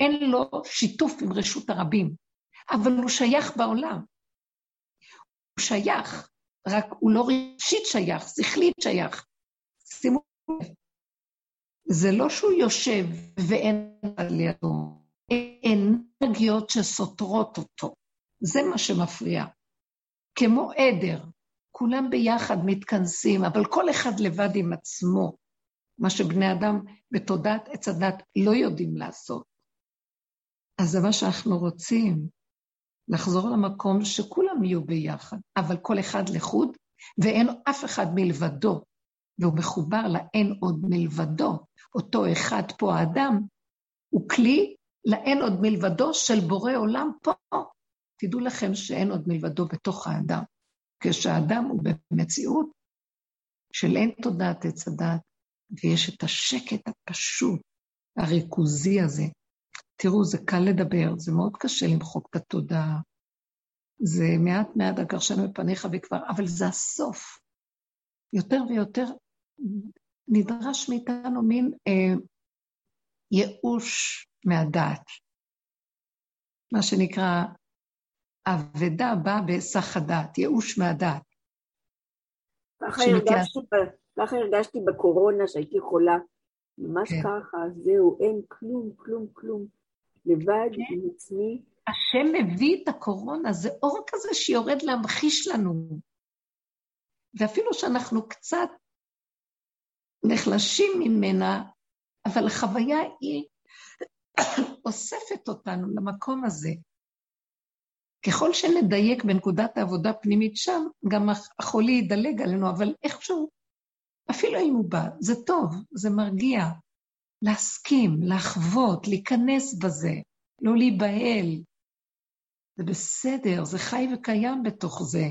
אין לו שיתוף עם רשות הרבים, אבל הוא שייך בעולם. הוא שייך, רק הוא לא רגשית שייך, שכלית שייך. שימו לב, זה לא שהוא יושב ואין על לידו, אנרגיות שסותרות אותו. זה מה שמפריע. כמו עדר, כולם ביחד מתכנסים, אבל כל אחד לבד עם עצמו, מה שבני אדם בתודעת עץ הדת לא יודעים לעשות. אז זה מה שאנחנו רוצים, לחזור למקום שכולם יהיו ביחד, אבל כל אחד לחוד, ואין אף אחד מלבדו, והוא מחובר לאין עוד מלבדו. אותו אחד פה, האדם, הוא כלי לאין עוד מלבדו של בורא עולם פה. תדעו לכם שאין עוד מלבדו בתוך האדם. כשהאדם הוא במציאות של אין תודעת עץ הדת, ויש את השקט הפשוט, הריכוזי הזה. תראו, זה קל לדבר, זה מאוד קשה למחוק את התודעה. זה מעט מעט הגרשנו מפניך וכבר, אבל זה הסוף. יותר ויותר נדרש מאיתנו מין אה, ייאוש מהדעת. מה שנקרא, אבדה באה בהיסח הדעת, ייאוש מהדעת. ככה הרגשתי, ככה הרגשתי בקורונה שהייתי חולה, ממש כן. ככה, זהו, אין כלום, כלום, כלום. לבד כן. עם עצמי. השם מביא את הקורונה, זה אור כזה שיורד להמחיש לנו. ואפילו שאנחנו קצת נחלשים ממנה, אבל החוויה היא <coughs> אוספת אותנו למקום הזה. ככל שנדייק בנקודת העבודה הפנימית שם, גם החולי ידלג עלינו, אבל איכשהו, אפילו אם הוא בא, זה טוב, זה מרגיע. להסכים, לחוות, להיכנס בזה, לא להיבהל. זה בסדר, זה חי וקיים בתוך זה.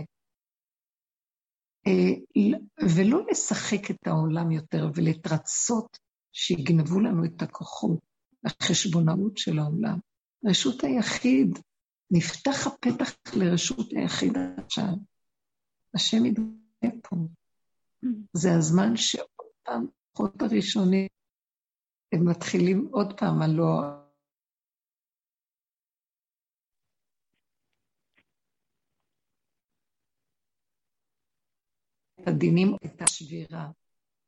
אה, ולא לשחק את העולם יותר ולהתרצות שיגנבו לנו את הכוחות. החשבונאות של העולם. רשות היחיד, נפתח הפתח לרשות היחיד עכשיו. השם יתגלה פה. זה הזמן שעוד פעם, כוחות הראשונים, הם מתחילים עוד פעם, הלא... הדינים את השבירה,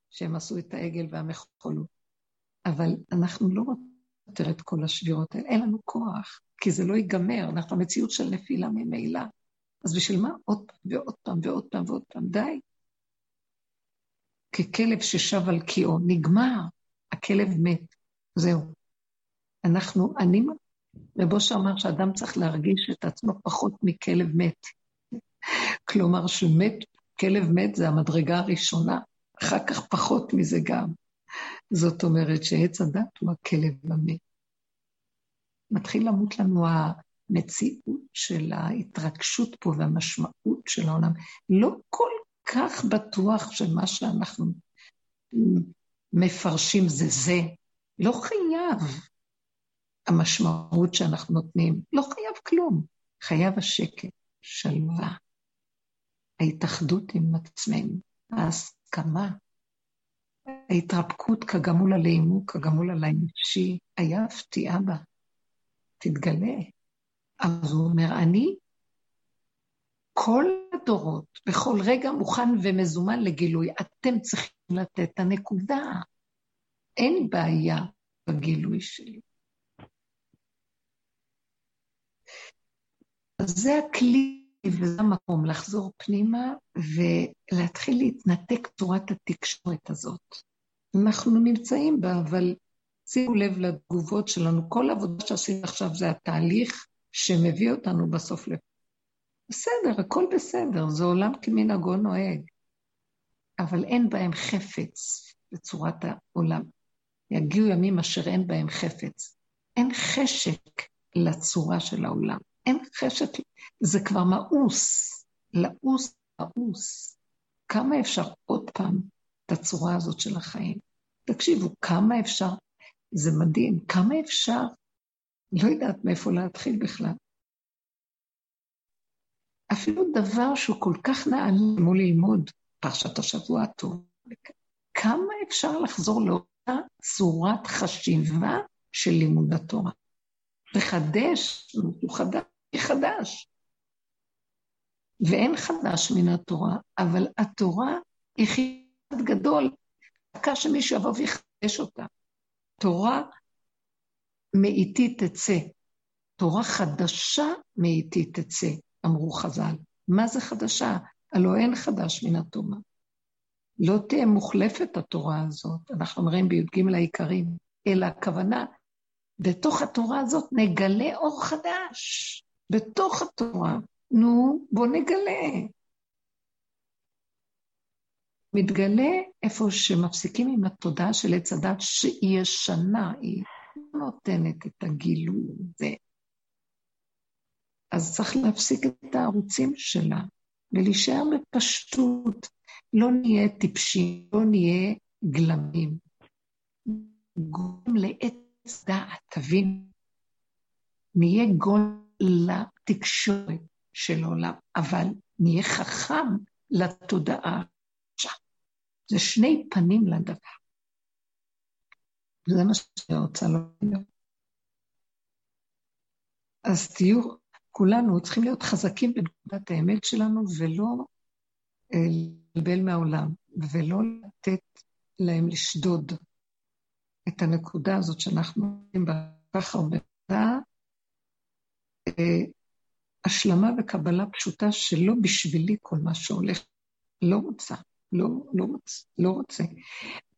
שהם עשו את העגל והמחולות. אבל אנחנו לא רוצים יותר את כל השבירות האלה, אין לנו כוח, כי זה לא ייגמר, אנחנו במציאות של נפילה ממילא. אז בשביל מה עוד פעם ועוד פעם ועוד פעם ועוד פעם? די. ככלב ששב על קיאו, נגמר, הכלב מת, זהו. אנחנו, אני, רב אושר אמר שאדם צריך להרגיש את עצמו פחות מכלב מת. כלומר, שמת, כלב מת זה המדרגה הראשונה, אחר כך פחות מזה גם. זאת אומרת שעץ הדת הוא הכלב המת. מתחיל למות לנו המציאות של ההתרגשות פה והמשמעות של העולם. לא כל כך בטוח שמה שאנחנו מפרשים זה זה. לא חייב המשמעות שאנחנו נותנים, לא חייב כלום. חייב השקט, שלווה, ההתאחדות עם עצמנו, ההסכמה, ההתרפקות כגמול עלינו, כגמול על היה הפתיעה בה, תתגלה. אז הוא אומר, אני כל הדורות, בכל רגע מוכן ומזומן לגילוי. אתם צריכים לתת את הנקודה. אין בעיה בגילוי שלי. אז זה הכלי וזה המקום לחזור פנימה ולהתחיל להתנתק צורת התקשורת הזאת. אנחנו נמצאים בה, אבל שימו לב לתגובות שלנו. כל העבודה שעשינו עכשיו זה התהליך שמביא אותנו בסוף לפה. בסדר, הכל בסדר, זה עולם כמנהגו נוהג. אבל אין בהם חפץ בצורת העולם. יגיעו ימים אשר אין בהם חפץ. אין חשק לצורה של העולם. אין חשק, זה כבר מאוס, לעוס, מאוס. כמה אפשר עוד פעם את הצורה הזאת של החיים? תקשיבו, כמה אפשר, זה מדהים, כמה אפשר, לא יודעת מאיפה להתחיל בכלל. אפילו דבר שהוא כל כך נענה מול ללמוד פרשת השבוע הטוב, כמה אפשר לחזור לאותה צורת חשיבה של לימוד התורה? לחדש, הוא חדש, חדש. ואין חדש מן התורה, אבל התורה היא חיד גדול, דקה שמישהו יבוא ויחדש אותה. תורה מאיתי תצא, תורה חדשה מאיתי תצא. אמרו חז"ל. מה זה חדשה? הלא אין חדש מן התורה. לא תהיה מוחלפת התורה הזאת, אנחנו אומרים בי"ג העיקרים, אלא הכוונה, בתוך התורה הזאת נגלה אור חדש, בתוך התורה. נו, בוא נגלה. מתגלה איפה שמפסיקים עם התודעה של עץ הדת שהיא ישנה, היא נותנת את הגילוי הזה. אז צריך להפסיק את הערוצים שלה ולהישאר בפשטות. לא נהיה טיפשים, לא נהיה גלמים. גורם לעץ דעת, תבין. נהיה גול לתקשורת של העולם, אבל נהיה חכם לתודעה. זה שני פנים לדבר. וזה מה שאני רוצה לומר. אז תהיו כולנו צריכים להיות חזקים בנקודת האמת שלנו ולא אה, לבלבל מהעולם, ולא לתת להם לשדוד את הנקודה הזאת שאנחנו רואים בה כך הרבה אה, השלמה וקבלה פשוטה שלא בשבילי כל מה שהולך. לא רוצה, לא, לא, רוצה, לא רוצה.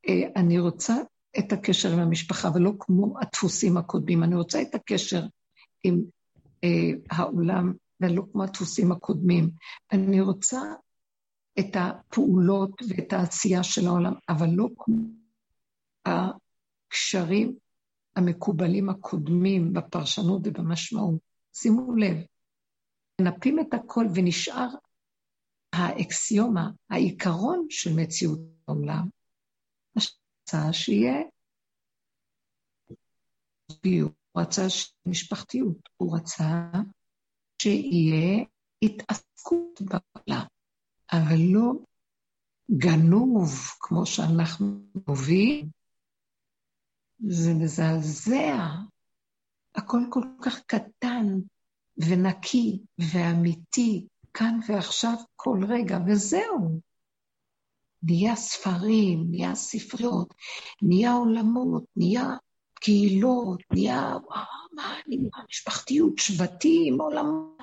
אה, אני רוצה את הקשר עם המשפחה, ולא כמו הדפוסים הקודמים. אני רוצה את הקשר עם אה, העולם, ולא כמו הדפוסים הקודמים. אני רוצה את הפעולות ואת העשייה של העולם, אבל לא כמו הקשרים המקובלים הקודמים בפרשנות ובמשמעות. שימו לב, מנפים את הכל ונשאר האקסיומה, העיקרון של מציאות העולם, רצה שיהיה ביור. הוא רצה משפחתיות, הוא רצה שיהיה התעסקות בעולם, אבל לא גנוב כמו שאנחנו גובים, זה מזעזע. הכל כל כך קטן ונקי ואמיתי, כאן ועכשיו כל רגע, וזהו. נהיה ספרים, נהיה ספריות, נהיה עולמות, נהיה קהילות, נהיה, מה, נהיה משפחתיות, שבטים, עולם.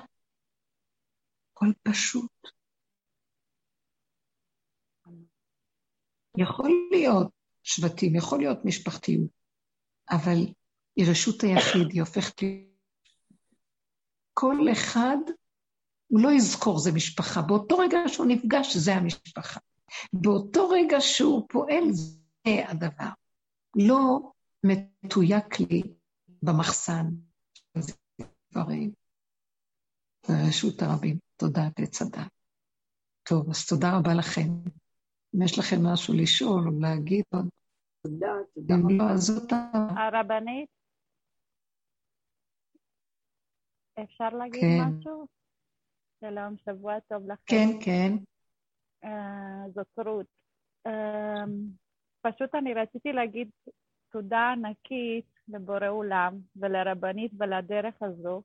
הכל פשוט. יכול להיות שבטים, יכול להיות משפחתיות, אבל היא רשות היחיד, היא הופכת להיות... כל אחד, הוא לא יזכור זה משפחה. באותו רגע שהוא נפגש, זה המשפחה. באותו רגע שהוא פועל, זה הדבר. לא מתויק לי במחסן דברים. ברשות הרבים. תודה עץ הדת. טוב, אז תודה רבה לכם. אם יש לכם משהו לשאול או להגיד עוד. תודה, תודה. אם לא, אז אותה. הרבנית, אפשר להגיד כן. משהו? שלום, שבוע טוב לכם. כן, כן. אה, זאת רות. אה, פשוט אני רציתי להגיד תודה ענקית לבורא עולם ולרבנית ולדרך הזו.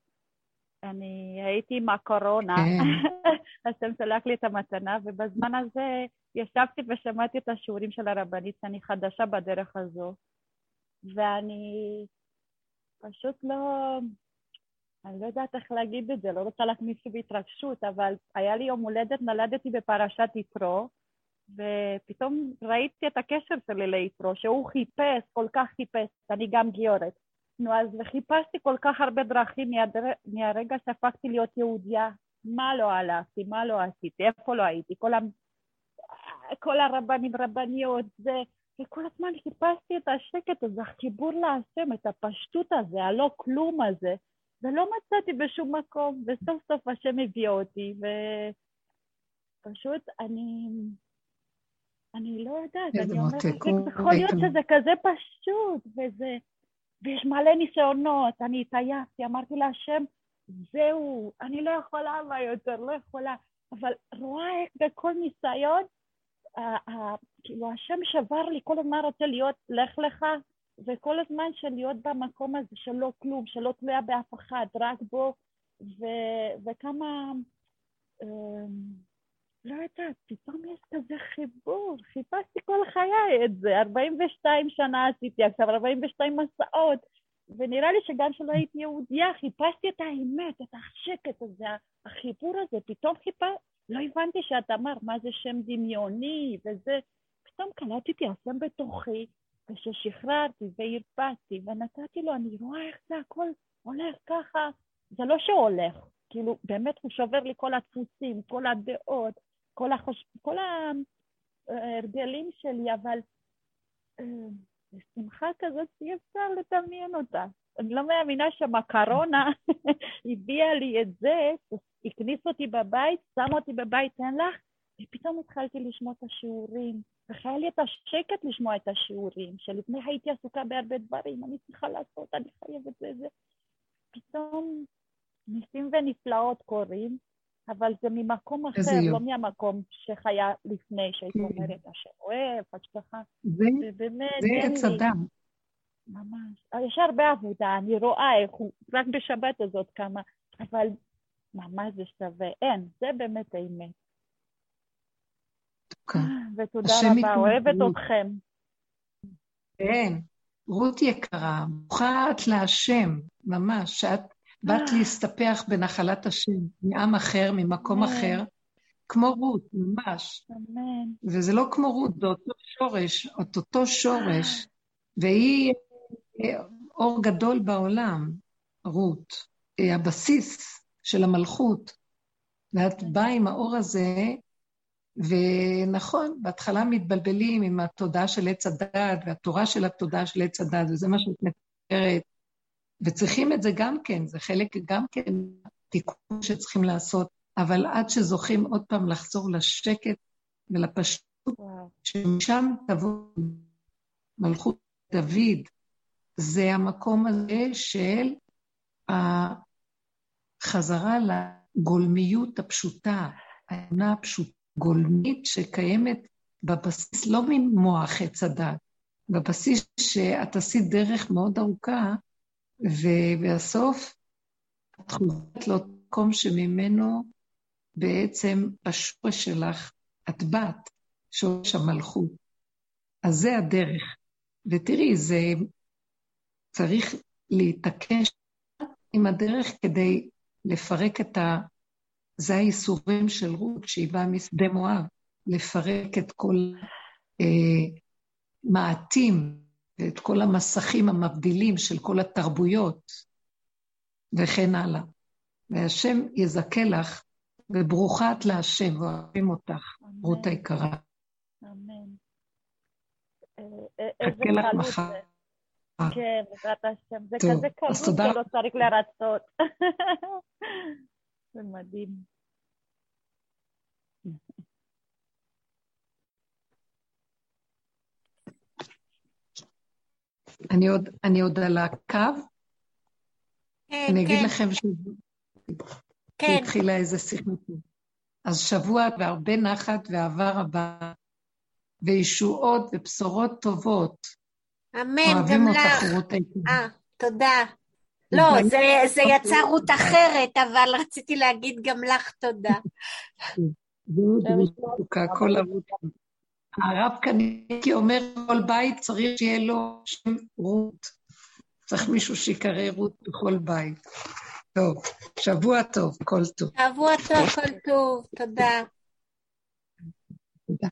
אני הייתי עם הקורונה, כן. <laughs> השם שלח לי את המתנה, ובזמן הזה ישבתי ושמעתי את השיעורים של הרבנית, אני חדשה בדרך הזו, ואני פשוט לא, אני לא יודעת איך להגיד את זה, לא רוצה להכניס לי בהתרגשות, אבל היה לי יום הולדת, נולדתי בפרשת יתרו, ופתאום ראיתי את הקשר שלי ליתרו, שהוא חיפש, כל כך חיפש, אני גם גיורת. נו, אז וחיפשתי כל כך הרבה דרכים מהדר... מהרגע שהפכתי להיות יהודייה. מה לא הלכתי, מה לא עשיתי, איפה לא הייתי, כל, ה... כל הרבנים, רבניות, זה... וכל הזמן חיפשתי את השקט הזה, החיבור להשם, את הפשטות הזה, הלא כלום הזה, ולא מצאתי בשום מקום, וסוף סוף השם הביא אותי, ופשוט אני... אני לא יודעת, אני אומרת, יכול להיות שזה כזה פשוט, וזה... ויש מלא ניסיונות, אני התעייפתי, אמרתי להשם, זהו, אני לא יכולה מה יותר, לא יכולה. אבל רואה איך בכל ניסיון, כאילו השם שבר לי, כל הזמן רוצה להיות, לך לך, וכל הזמן של להיות במקום הזה שלא כלום, שלא תלויה באף אחד, רק בו, ו- וכמה, אמ, לא יודעת, פתאום יש כזה חיבור, חיפשתי כל חיי את זה, 42 שנה עשיתי עכשיו, 42 מסעות, ונראה לי שגם כשלא הייתי יהודייה, חיפשתי את האמת, את השקט הזה, החיבור הזה, פתאום חיפשתי, לא הבנתי שאת אמרת מה זה שם דמיוני? וזה, פתאום קלטתי השם בתוכי, כששחררתי והרפאתי ונתתי לו, אני רואה איך זה הכל הולך ככה, זה לא שהולך, כאילו באמת הוא שובר לי כל הדפוסים, כל הדעות, כל, החוש... כל ההרגלים שלי, אבל אה, שמחה כזאת שאי אפשר לדמיין אותה. אני לא מאמינה שהקורונה <laughs> הביאה לי את זה, הכניס אותי בבית, שם אותי בבית, אין לך, ופתאום התחלתי לשמוע את השיעורים, והיה לי את השקט לשמוע את השיעורים, שלפני הייתי עסוקה בהרבה דברים, אני צריכה לעשות, אני חייבת זה, זה. פתאום ניסים ונפלאות קורים, אבל זה ממקום אחר, לא. מהמקום שחיה לפני, שהייתי כן. אומרת, השם אוהב, השגחה, זה זה עץ אדם. ממש. יש הרבה עבודה, אני רואה איך הוא, רק בשבת הזאת כמה, אבל ממש זה שווה, אין, זה באמת האמת. כן. ותודה רבה, אוהבת. אתכם. כן. רות יקרה, ברוכה את להשם, ממש, שאת באת אה. להסתפח בנחלת השם, מעם אחר, ממקום אמן. אחר, כמו רות, ממש. אמן. וזה לא כמו רות, זה אותו שורש, את אותו שורש, והיא אה, אור גדול בעולם, רות, אה, הבסיס של המלכות. ואת באה עם האור הזה, ונכון, בהתחלה מתבלבלים עם התודעה של עץ הדעת, והתורה של התודעה של עץ הדעת, וזה מה שאת מתארת. וצריכים את זה גם כן, זה חלק גם כן תיקון שצריכים לעשות, אבל עד שזוכים עוד פעם לחזור לשקט ולפשטות. שמשם תבוא מלכות דוד, זה המקום הזה של החזרה לגולמיות הפשוטה, האמונה הפשוטה, גולמית שקיימת בבסיס, לא ממוח עץ הדת, בבסיס שאת עשית דרך מאוד ארוכה, ובסוף את חוזרת למקום שממנו בעצם השורש שלך, את בת, שורש המלכות. אז זה הדרך. ותראי, זה צריך להתעקש עם הדרך כדי לפרק את ה... זה הייסורים של רות, שהיא באה משדה מואב, לפרק את כל אה, מעטים ואת כל המסכים המבדילים של כל התרבויות וכן הלאה. והשם יזכה לך, וברוכה את להשם, ואוהבים אותך, רות אמן. היקרה. אמן. אה, חכה לך מחר. זה. כן, בעזרת השם. זה כזה קלות תודה. שלא צריך לרצות. <laughs> זה מדהים. אני עוד, אני עוד על הקו, כן, אני אגיד כן, לכם כן. שהתחילה איזה שיחה פה. אז שבוע והרבה נחת ואהבה רבה, וישועות ובשורות טובות. אמן, אוהבים גם אותך, לך. רות היקרה. אה, תודה. לא, זה, זה יצא רות אחרת, אבל רציתי להגיד גם לך תודה. רות, רות מתוקה, כל הרות. הרב קניקי אומר, כל בית צריך שיהיה לו שם רות. צריך מישהו שיקרא רות בכל בית. טוב, שבוע טוב, כל טוב. שבוע טוב, כל טוב, תודה. תודה.